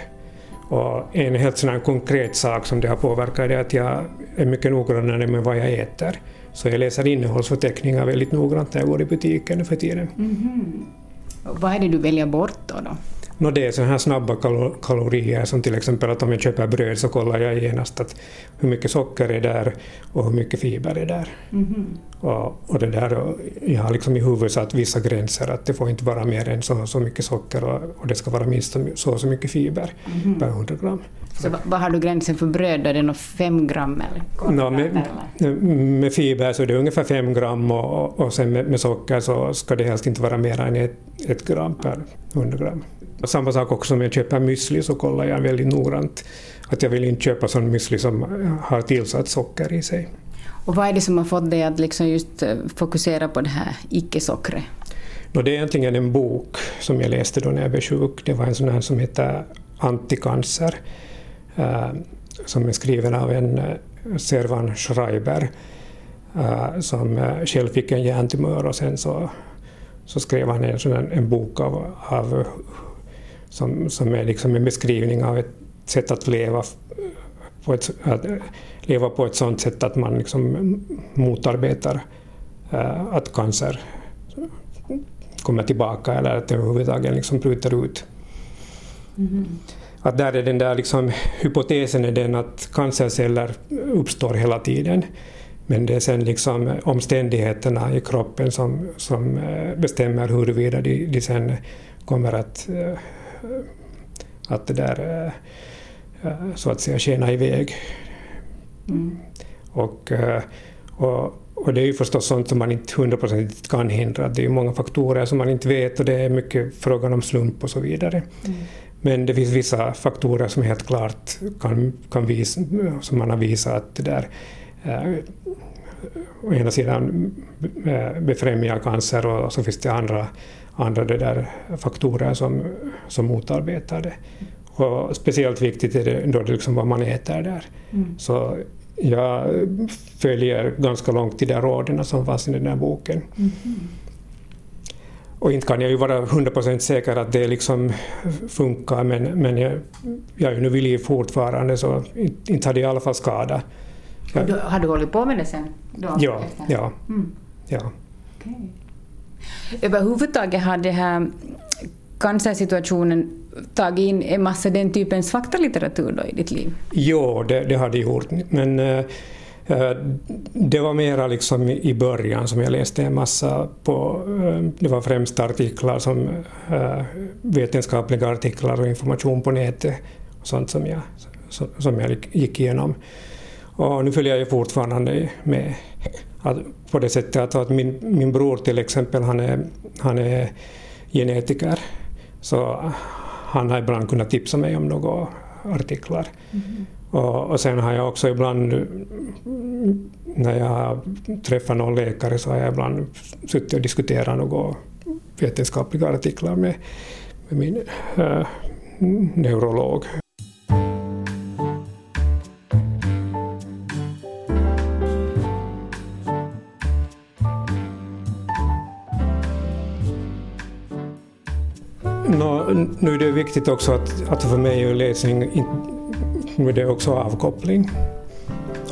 [SPEAKER 6] Och en helt sån här konkret sak som det har påverkat är att jag är mycket noggrannare med vad jag äter. Så jag läser innehållsförteckningar väldigt noggrant när jag går i butiken nu för tiden.
[SPEAKER 12] Mm -hmm. Vad är det du väljer bort då? då?
[SPEAKER 6] No det är sådana här snabba kalorier som till exempel att om jag köper bröd så kollar jag genast att hur mycket socker är där och hur mycket fiber är där. Mm -hmm. och, och, det där, jag har liksom i huvudet satt vissa gränser att det får inte vara mer än så, så mycket socker och, och det ska vara minst så så mycket fiber mm -hmm. per 100 gram.
[SPEAKER 12] Så vad har du gränsen för bröd? Är det nog fem gram eller?
[SPEAKER 6] No, med, med, fiber så är det ungefär fem gram och, och sen med, med, socker så ska det helst inte vara mer än ett, ett gram per 100 gram. Samma sak också om jag köper müsli så kollar jag väldigt noggrant att jag vill inte köpa sån müsli som har tillsatt socker i sig.
[SPEAKER 12] Och vad är det som har fått dig att liksom just eh, fokusera på det här icke-sockret?
[SPEAKER 6] No, det är egentligen en bok som jag läste då när jag blev sjuk. Det var en sån här som heter Anticancer äh, som är skriven av en äh, Servan Schreiber äh, som själv fick en hjärntumör och sen så, så skrev han en, sån en bok av, av som, som är liksom en beskrivning av ett sätt att leva på ett, att leva på ett sådant sätt att man liksom motarbetar äh, att cancer kommer tillbaka eller att det överhuvudtaget liksom bryter ut. Mm. Att där är den där liksom, hypotesen är den att cancerceller uppstår hela tiden. Men det är sen liksom omständigheterna i kroppen som, som äh, bestämmer huruvida de, de sen kommer att äh, att det där eh, eh, så att säga skena iväg. Mm. Och, eh, och, och det är ju förstås sånt som man inte hundraprocentigt kan hindra. Det är ju många faktorer som man inte vet och det är mycket frågan om slump och så vidare.
[SPEAKER 13] Mm.
[SPEAKER 6] Men det finns vissa faktorer som helt klart kan, kan visa, som man har visat att det där eh, å ena sidan befrämjar cancer och så finns det andra, andra det där faktorer som, som motarbetar det. Och speciellt viktigt är det då det liksom vad man äter där.
[SPEAKER 13] Mm.
[SPEAKER 6] Så jag följer ganska långt de där råden som fanns i den där boken.
[SPEAKER 13] Mhm.
[SPEAKER 6] Och inte kan jag ju vara 100% säker att det liksom funkar, men, men jag, jag är ju nu vid liv fortfarande så inte, inte hade jag i alla fall skada.
[SPEAKER 11] Och då, har du hållit på med det sen? Då,
[SPEAKER 6] Ja,
[SPEAKER 11] efter?
[SPEAKER 6] ja,
[SPEAKER 11] Mm.
[SPEAKER 6] ja.
[SPEAKER 12] Överhuvudtaget har det här cancersituationen tagit in en massa den typens faktalitteratur då i ditt liv?
[SPEAKER 6] Jo, det, det har det gjort. Men äh, det var mera liksom i början som jag läste en massa på... äh, Det var främst artiklar som äh, vetenskapliga artiklar och information på nätet. Och sånt som jag, som, som jag gick igenom. Och nu följer jag fortfarande med att, på det sättet att, att min, min bror till exempel, han är, han är genetiker. Så han har ibland kunnat tipsa mig om några artiklar. Och, och sen har jag också ibland, mm, när jag har träffat någon läkare, så har jag ibland suttit och diskuterat några vetenskapliga artiklar med, med min äh, neurolog. Nu är det viktigt också att, att för mig är läsning in- nu är det också avkoppling.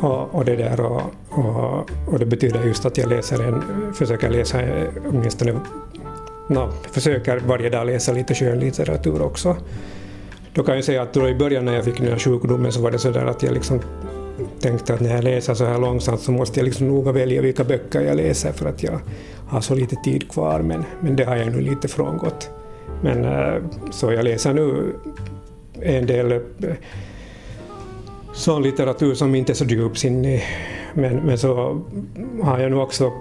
[SPEAKER 6] Och, och det där och, och, och det betyder just att jag läser en, försöker läsa eh, åtminstone, no, försöker varje dag läsa lite skönlitteratur också. Då kan jag säga att då i början när jag fick den här sjukdomen så var det så där att jag liksom tänkte att när jag läser så här långsamt så måste jag liksom noga välja vilka böcker jag läser för att jag har så lite tid kvar men, men det har jag nu lite frångått. Men eh, så jag läser nu en del eh, sån litteratur som inte är så djupsinnig. Men, men så har jag nu också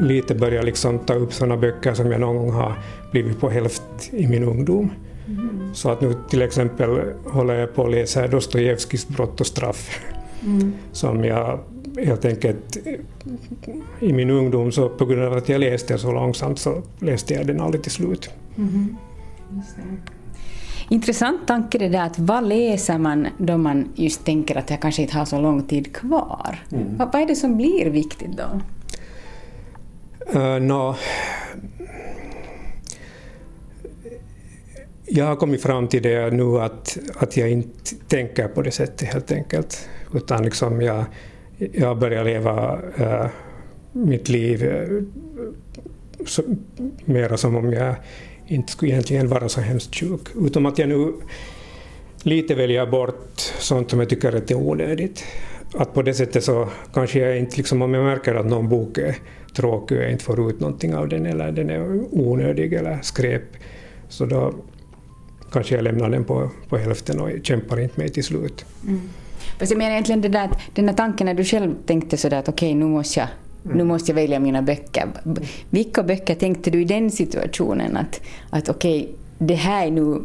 [SPEAKER 6] lite börjat liksom ta upp såna böcker som jag någon gång har blivit på hälft i min ungdom. Så att nu till exempel håller jag på att läsa Dostojevskijs Brott och straff
[SPEAKER 13] Mm.
[SPEAKER 6] som jag helt enkelt i min ungdom så på grund av att jag läste så långsamt så läste jag den aldrig till slut.
[SPEAKER 12] Mhm. Intressant tanke det där att vad läser man då man just tänker att jag kanske inte har så lång tid kvar?
[SPEAKER 6] Mm.
[SPEAKER 12] Vad, vad är det som blir viktigt då?
[SPEAKER 6] Uh, nå, jag har kommit fram till det nu att, att jag inte tänker på det sättet helt enkelt. Utan liksom jag, jag börjar leva eh, mitt liv eh, så, mera som om jag inte skulle egentligen vara så hemskt sjuk. Utom att jag nu lite väljer bort sånt som jag tycker att är onödigt. Att på det sättet så kanske jag inte, liksom, om jag märker att någon bok är tråkig och jag inte får ut någonting av den eller den är onödig eller skräp, så då kanske jag lämnar den på, på hälften och kämpar inte med till slut.
[SPEAKER 12] Mm. Fast jag menar egentligen det där, att den där tanken när du själv tänkte sådär att okej, nu, måste jag, nu måste jag välja mina böcker. Vilka böcker tänkte du i den situationen att, att okej, det här är nu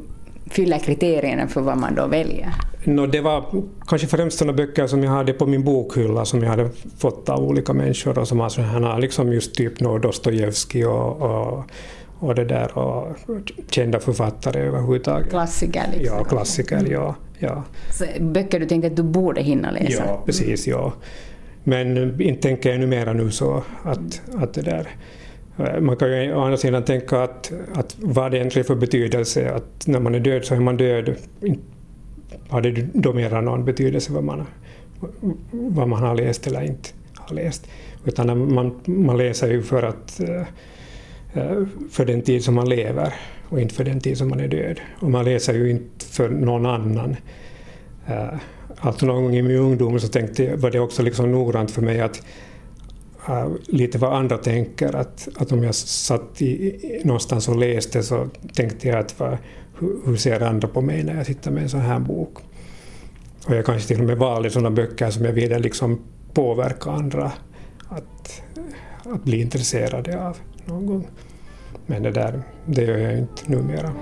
[SPEAKER 12] fyller kriterierna för vad man då väljer?
[SPEAKER 6] Nå, det var kanske främst sådana böcker som jag hade på min bokhylla som jag hade fått av olika människor och som har sådana liksom just typ nå Dostojevskij och, och, och det där och kända författare överhuvudtaget.
[SPEAKER 12] Klassiker liksom.
[SPEAKER 6] Ja, klassiker, ja. ja.
[SPEAKER 12] Så böcker du tänkte att du borde hinna läsa?
[SPEAKER 6] Ja, precis. Ja. Men inte tänker jag numera nu så att, att det där... Eh, man kan ju å andra sidan tänka att, att vad det egentligen för betydelse att när man är död så är man död. Har det då mera någon betydelse vad man, vad man har läst eller inte har läst? Utan man, man läser ju för, att, eh, eh, för den tid som man lever och inte för den tid som man är död. Och man läser ju inte för någon annan. Alltså någon gång i min ungdom så tänkte var det också liksom noggrant för mig att uh, lite vad andra tänker. Att, att om jag satt i, någonstans och läste så tänkte jag att va, hur, hur ser andra på mig när jag sitter med en sån här bok? Och jag kanske till och med valde sådana böcker som jag ville liksom påverka andra att att bli intresserade av någon gång. Men det där, det gör jag inte numera.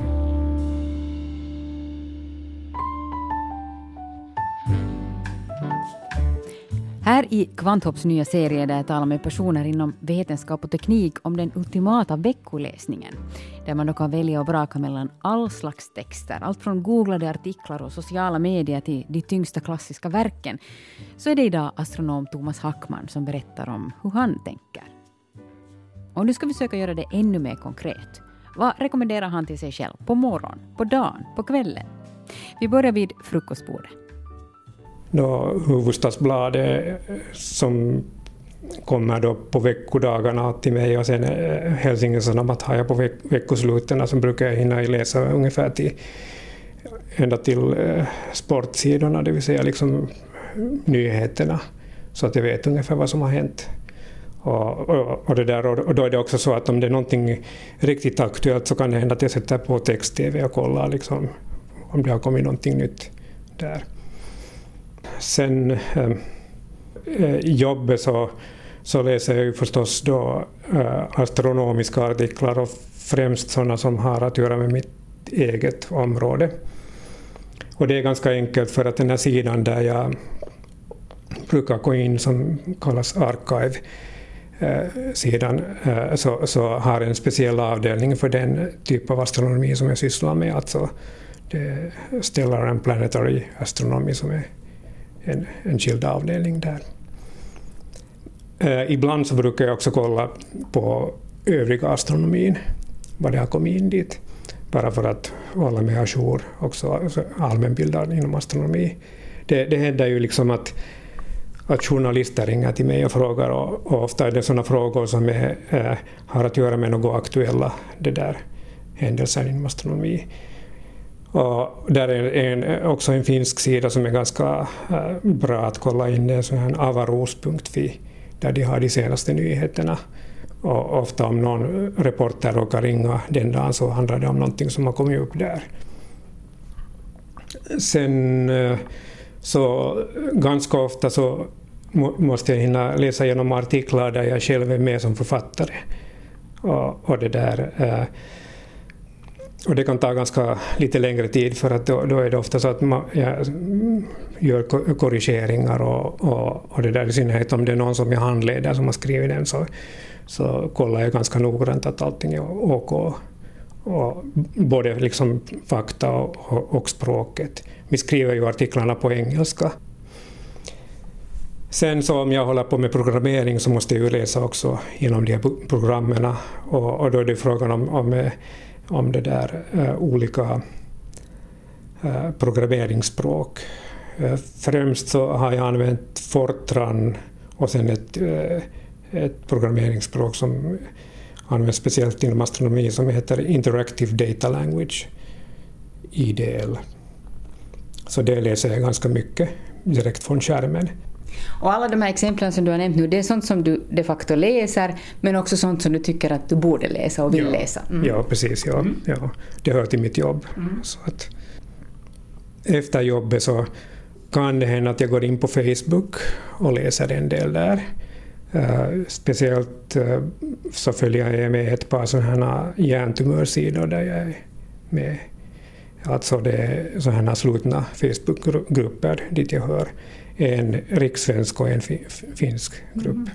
[SPEAKER 12] Här i Kvanthopps nya serie där jag talar med personer inom vetenskap och teknik om den ultimata veckoläsningen. Där man då kan välja och vraka mellan all slags texter, allt från googlade artiklar och sociala medier till de tyngsta klassiska verken. Så är det idag astronom Thomas Hackman som berättar om hur han tänker. Och nu ska vi försöka göra det ännu mer konkret. Vad rekommenderar han till sig själv på morgonen, på dagen, på kvällen? Vi börjar vid frukostbordet
[SPEAKER 6] då Hufvudstadsbladet som kommer då på veckodagarna till mig och sen eh, Helsingin Sanomat har jag på veck veckosluten så brukar jag hinna läsa ungefär till ända till eh, sportsidorna, det vill säga liksom eh, nyheterna, så att jag vet ungefär vad som har hänt. Och, och, och, det där, och då är det också så att om det är någonting riktigt aktuellt så kan det hända att jag sätter på text-tv och kollar liksom, om det har kommit någonting nytt där. Sen eh, eh, jobbet så, så läser jag ju förstås då eh, astronomiska artiklar och främst sådana som har att göra med mitt eget område. Och det är ganska enkelt för att den här sidan där jag brukar gå in som kallas Archive sidan eh, så, så har en speciell avdelning för den typ av astronomi som jag sysslar med, alltså det Stellar and Planetary Astronomy som är en, en skild avdelning där. Eh, ibland så brukar jag också kolla på övriga astronomin, vad det har kommit in dit, bara för att hålla mig ajour, också alltså allmänbildad inom astronomi. Det, det händer ju liksom att, att journalister ringer till mig och frågar, och, och ofta är det sådana frågor som är, eh, har att göra med något aktuella det där, händelser inom astronomi. Och där är en, också en finsk sida som är ganska eh, bra att kolla in, det är en avaros.fi, där de har de senaste nyheterna. Och ofta om någon reporter råkar ringa den dagen så handlar det om någonting som har kommit upp där. Sen eh, så ganska ofta så måste jag hinna läsa igenom artiklar där jag själv är med som författare. Och, och det där eh, och det kan ta ganska lite längre tid för att då, då är det ofta så att man ja, gör korrigeringar och, och, och, det där i synnerhet om det är någon som jag handleder som har skrivit den så, så kollar jag ganska noggrant att allting är OK. Och både liksom fakta och, och språket. Vi skriver ju artiklarna på engelska. Sen så om jag håller på med programmering så måste jag ju läsa också inom de här programmen och, och då är det frågan om, om eh, om det där uh, olika uh, programmeringsspråk. Uh, främst så har jag använt Fortran och sen ett, ett programmeringsspråk som används speciellt inom astronomi som heter Interactive Data Language, IDL. Så det läser jag ganska mycket direkt från skärmen.
[SPEAKER 12] Och alla de här exemplen som du har nämnt nu, det är sånt som du de facto läser, men också sånt som du tycker att du borde läsa och vill
[SPEAKER 6] ja.
[SPEAKER 12] läsa.
[SPEAKER 6] Mm. Ja, precis. Ja. Mm. Ja. Det hör till mitt jobb. Mm. Så att efter jobbet så kan det hända att jag går in på Facebook och läser en del där. Uh, speciellt uh, så följer jag med ett par sådana hjärntumörsidor där jag är med. Alltså det är sådana slutna Facebookgrupper dit jag hör en rikssvensk och en finsk grupp. Mm.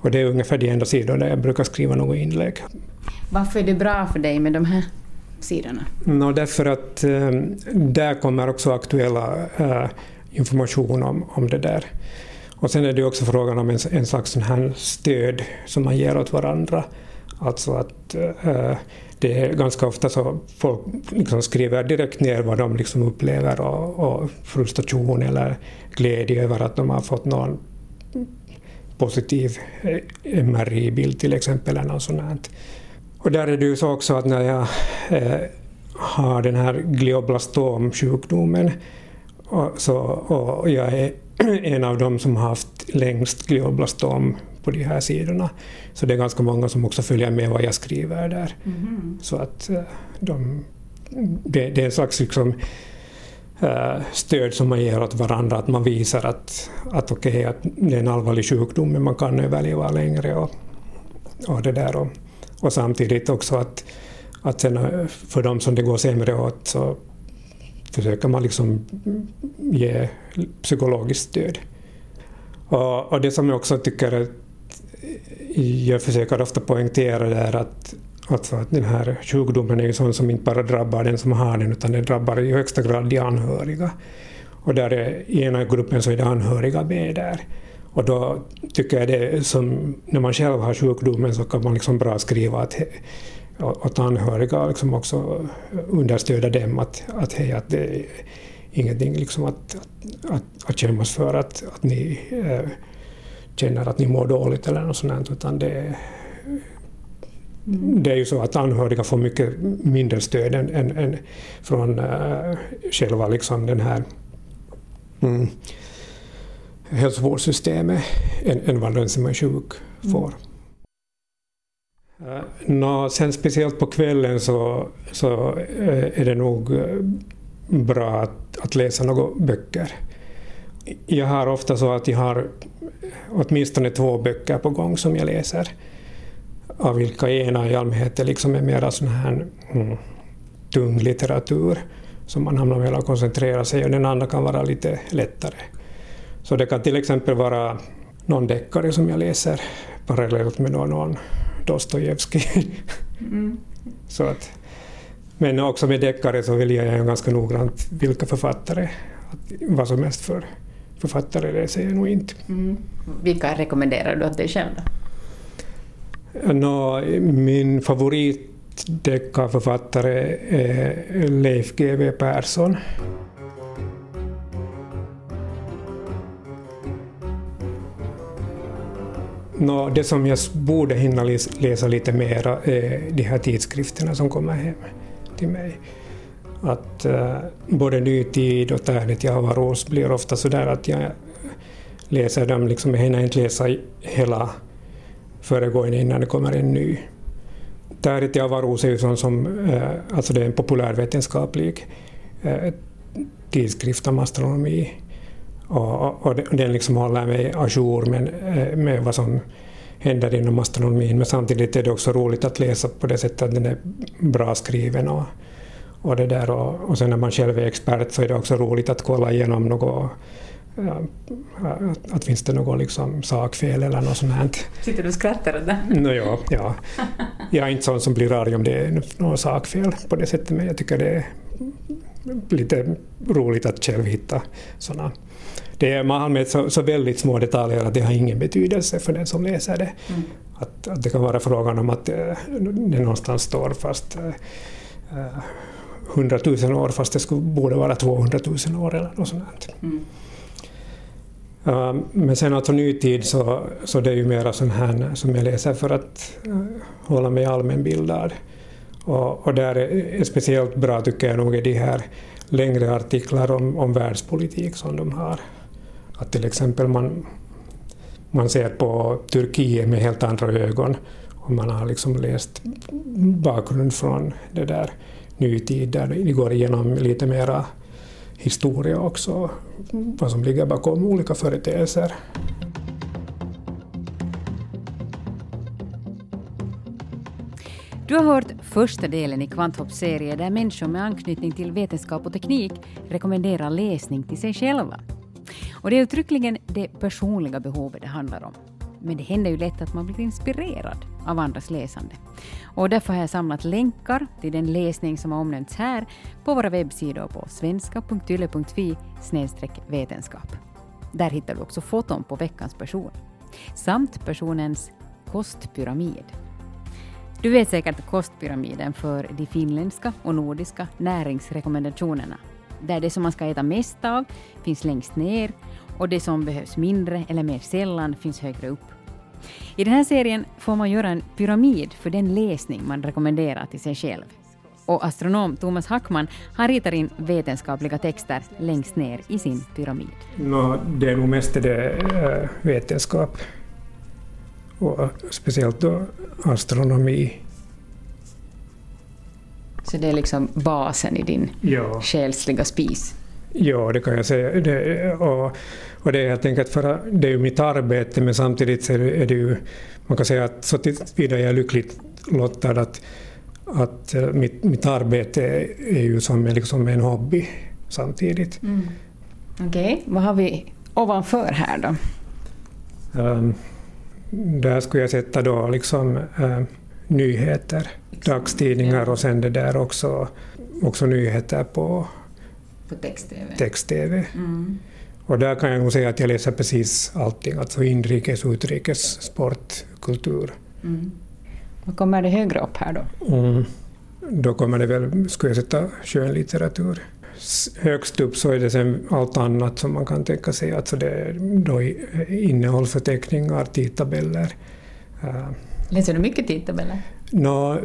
[SPEAKER 6] Och det är ungefär de enda sidor där jag brukar skriva något inlägg.
[SPEAKER 12] Varför är det bra för dig med de här sidorna?
[SPEAKER 6] No, därför att äh, där kommer också aktuella äh, information om, om det där. Och sen är det också frågan om en, en slags sån här stöd som man ger åt varandra. Alltså att äh, det är ganska ofta så folk liksom skriver direkt ner vad de liksom upplever och, och frustration eller glädje över att de har fått någon positiv eh, MRI-bild till exempel. Eller något sånt. Och där är det ju så också att när jag eh, har den här glioblastomsjukdomen och, så, och jag är en av dem som har haft längst glioblastom på de här sidorna. Så det är ganska många som också följer med vad jag skriver där. Mm. Så att eh, de, det, det, är en slags liksom, uh, stöd som man ger åt varandra, att man visar att, att okej, okay, att det är en allvarlig sjukdom men man kan överleva längre och, och det där. Och, och samtidigt också att, att sen eh, för de som det går sämre åt så försöker man liksom ge psykologiskt stöd. Och, och det som jag också tycker att jag försöker ofta poängtera där att, alltså att den här sjukdomen är ju sån som inte bara drabbar den som har den utan den drabbar i högsta grad de anhöriga. Och där är, i ena gruppen så är det anhöriga med där. Och då tycker jag det som när man själv har sjukdomen så kan man liksom bra skriva att åt anhöriga liksom också understödja dem att, att, hej, att det är ingenting liksom att, att, att skämmas för att, att ni eh, känner att ni mår dåligt eller något sånt utan det, det är ju så att anhöriga får mycket mindre stöd än, än, än från äh, själva liksom den här mm, hälsovårdssystemet än, än vad den som är sjuk får. Mm. Nå, sen speciellt på kvällen så, så är det nog bra att, att läsa några böcker. Jag har ofta så att jag har åtminstone två böcker på gång som jag läser. Av vilka ena i allmänhet är liksom är mera sån här mm, tung litteratur som man hamnar med att koncentrera sig och den andra kan vara lite lättare. Så det kan till exempel vara någon deckare som jag läser parallellt med någon Dostojevskij. Mm. Så att, men också med deckare så väljer jag ganska noggrant vilka författare, vad som helst för författare läser jag nog inte.
[SPEAKER 12] Mm. Vilka rekommenderar du åt dig själv?
[SPEAKER 6] Då? No, min favoritdeckarförfattare är Leif GW Persson. No, det som jag borde hinna läsa lite mera är de här tidskrifterna som kommer hem till mig. Att uh, både Nytid och Tärnet i Avaros blir ofta så där att jag läser dem, liksom, jag hinner inte läsa hela föregående innan det kommer en ny. Tärnet i Avaros är ju sån som, eh, alltså det är en populärvetenskaplig eh, tidskrift om astronomi och, och den liksom håller mig ajour med, med vad som händer inom astronomin. Men samtidigt är det också roligt att läsa på det sättet att den är bra skriven. Och, och, det där. Och, och sen när man själv är expert så är det också roligt att kolla igenom något att, att finns det något liksom sakfel eller något sånt här.
[SPEAKER 12] Sitter du och skrattar åt det?
[SPEAKER 6] No, ja, ja. Jag är inte sån som blir arg om det är något sakfel på det sättet, men jag tycker det är lite roligt att själv hitta sådana det är, man med så, så, väldigt små detaljer att det har ingen betydelse för den som läser det. Mm. Att, att, det kan vara frågan om att äh, det någonstans står fast äh, 100 000 år fast det skulle, borde vara 200 000 år eller något sånt. Mm. Uh, men sen alltså nytid så, så det är ju mera sån här som jag läser för att uh, hålla mig allmänbildad. Och, och där är, är speciellt bra tycker jag nog är de här längre artiklar om, om världspolitik som de har. Att till exempel man, man ser på Turkiet med helt andra ögon och man har liksom läst bakgrund från det där nytid där vi går igenom lite mera historia också, vad som ligger bakom olika företeelser.
[SPEAKER 12] Du har hört första delen i Kvanthopps serie där människor med anknytning till vetenskap och teknik rekommenderar läsning till sig själva. Och det är uttryckligen det personliga behovet det handlar om. Men det händer ju lätt att man blir inspirerad av andras läsande. Och därför har jag samlat länkar till den läsning som har omnämnts här på våra webbsidor på svenska.yle.fi vetenskap. Där hittar du också foton på veckans person samt personens kostpyramid. Du vet säkert kostpyramiden för de finländska och nordiska näringsrekommendationerna där det som man ska äta mest av finns längst ner och det som behövs mindre eller mer sällan finns högre upp. I den här serien får man göra en pyramid för den läsning man rekommenderar till sig själv. Och astronom Thomas Hackman har ritat in vetenskapliga texter längst ner i sin pyramid.
[SPEAKER 6] No, det är nog mest det äh, vetenskap och speciellt då astronomi
[SPEAKER 12] så det är liksom basen i din ja. själsliga spis?
[SPEAKER 6] Ja, det kan jag säga. Det, och, och det är helt enkelt för att det är ju mitt arbete men samtidigt så är det, ju, man kan säga att så tillvida jag är lyckligt lottad att, att eh, mitt, mitt arbete är ju som, liksom en hobby samtidigt.
[SPEAKER 12] Mm. Okej, okay. vad har vi ovanför här då?
[SPEAKER 6] Um, där skulle jag sätta då liksom uh, nyheter, dagstidningar och sen det där också, också nyheter på,
[SPEAKER 12] på text-tv.
[SPEAKER 6] text-tv. Mm. Och där kan jag nog säga att jag läser precis allting, alltså inrikes, utrikes, sport, kultur. Mm.
[SPEAKER 12] Vad kommer det högre upp här då?
[SPEAKER 6] Mm. Då kommer det väl, skulle jag sätta skönlitteratur. Högst upp så är det sen allt annat som man kan tänka sig, alltså det är då innehållsförteckningar, tidtabeller.
[SPEAKER 12] Läser du mycket tidtabeller?
[SPEAKER 6] No,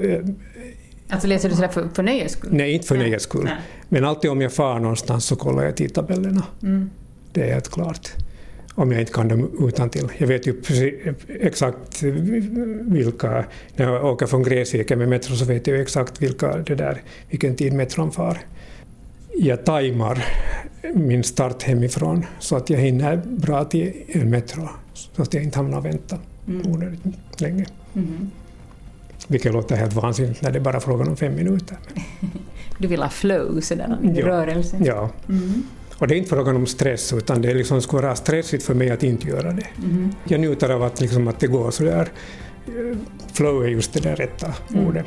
[SPEAKER 12] alltså läser du sådär för, för nöjes skull?
[SPEAKER 6] Nej, inte för nöjes skull. Nej. Men alltid om jag far någonstans så kollar jag tidtabellerna. Mm. Det är helt klart. Om jag inte kan dem utan till. Jag vet ju exakt vilka... När jag åker från Gräsviken med metro så vet jag exakt vilka det där, vilken tid metron far. Jag tajmar min start hemifrån så att jag hinner bra till en metro så att jag inte hamnar och väntar mm. onödigt länge. Mm. Vilket låter helt vansinnigt när det är bara är frågan om fem minuter.
[SPEAKER 12] Du vill ha flow, sådär, ja. rörelse?
[SPEAKER 6] Ja. Mm. Och det är inte frågan om stress, utan det är liksom, skulle vara stressigt för mig att inte göra det. Mm. Jag njuter av att, liksom, att det går så där. Flow är just det där rätta mm. ordet.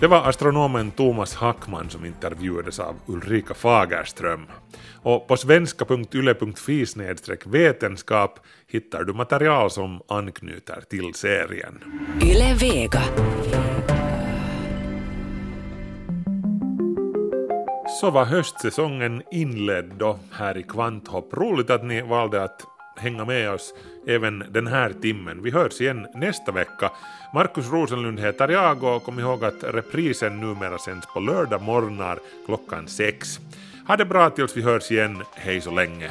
[SPEAKER 5] Det var astronomen Thomas Hackman som intervjuades av Ulrika Fagerström. Och på svenska.yle.fi vetenskap hittar du material som anknyter till serien. Yle Vega. Så var höstsäsongen inledd då här i Kvanthopp. Roligt att ni valde att hänga med oss även den här timmen. Vi hörs igen nästa vecka. Markus Rosenlund heter jag och kom ihåg att reprisen numera sänds på lördag morgnar klockan sex. Ha det bra tills vi hörs igen. Hej så länge.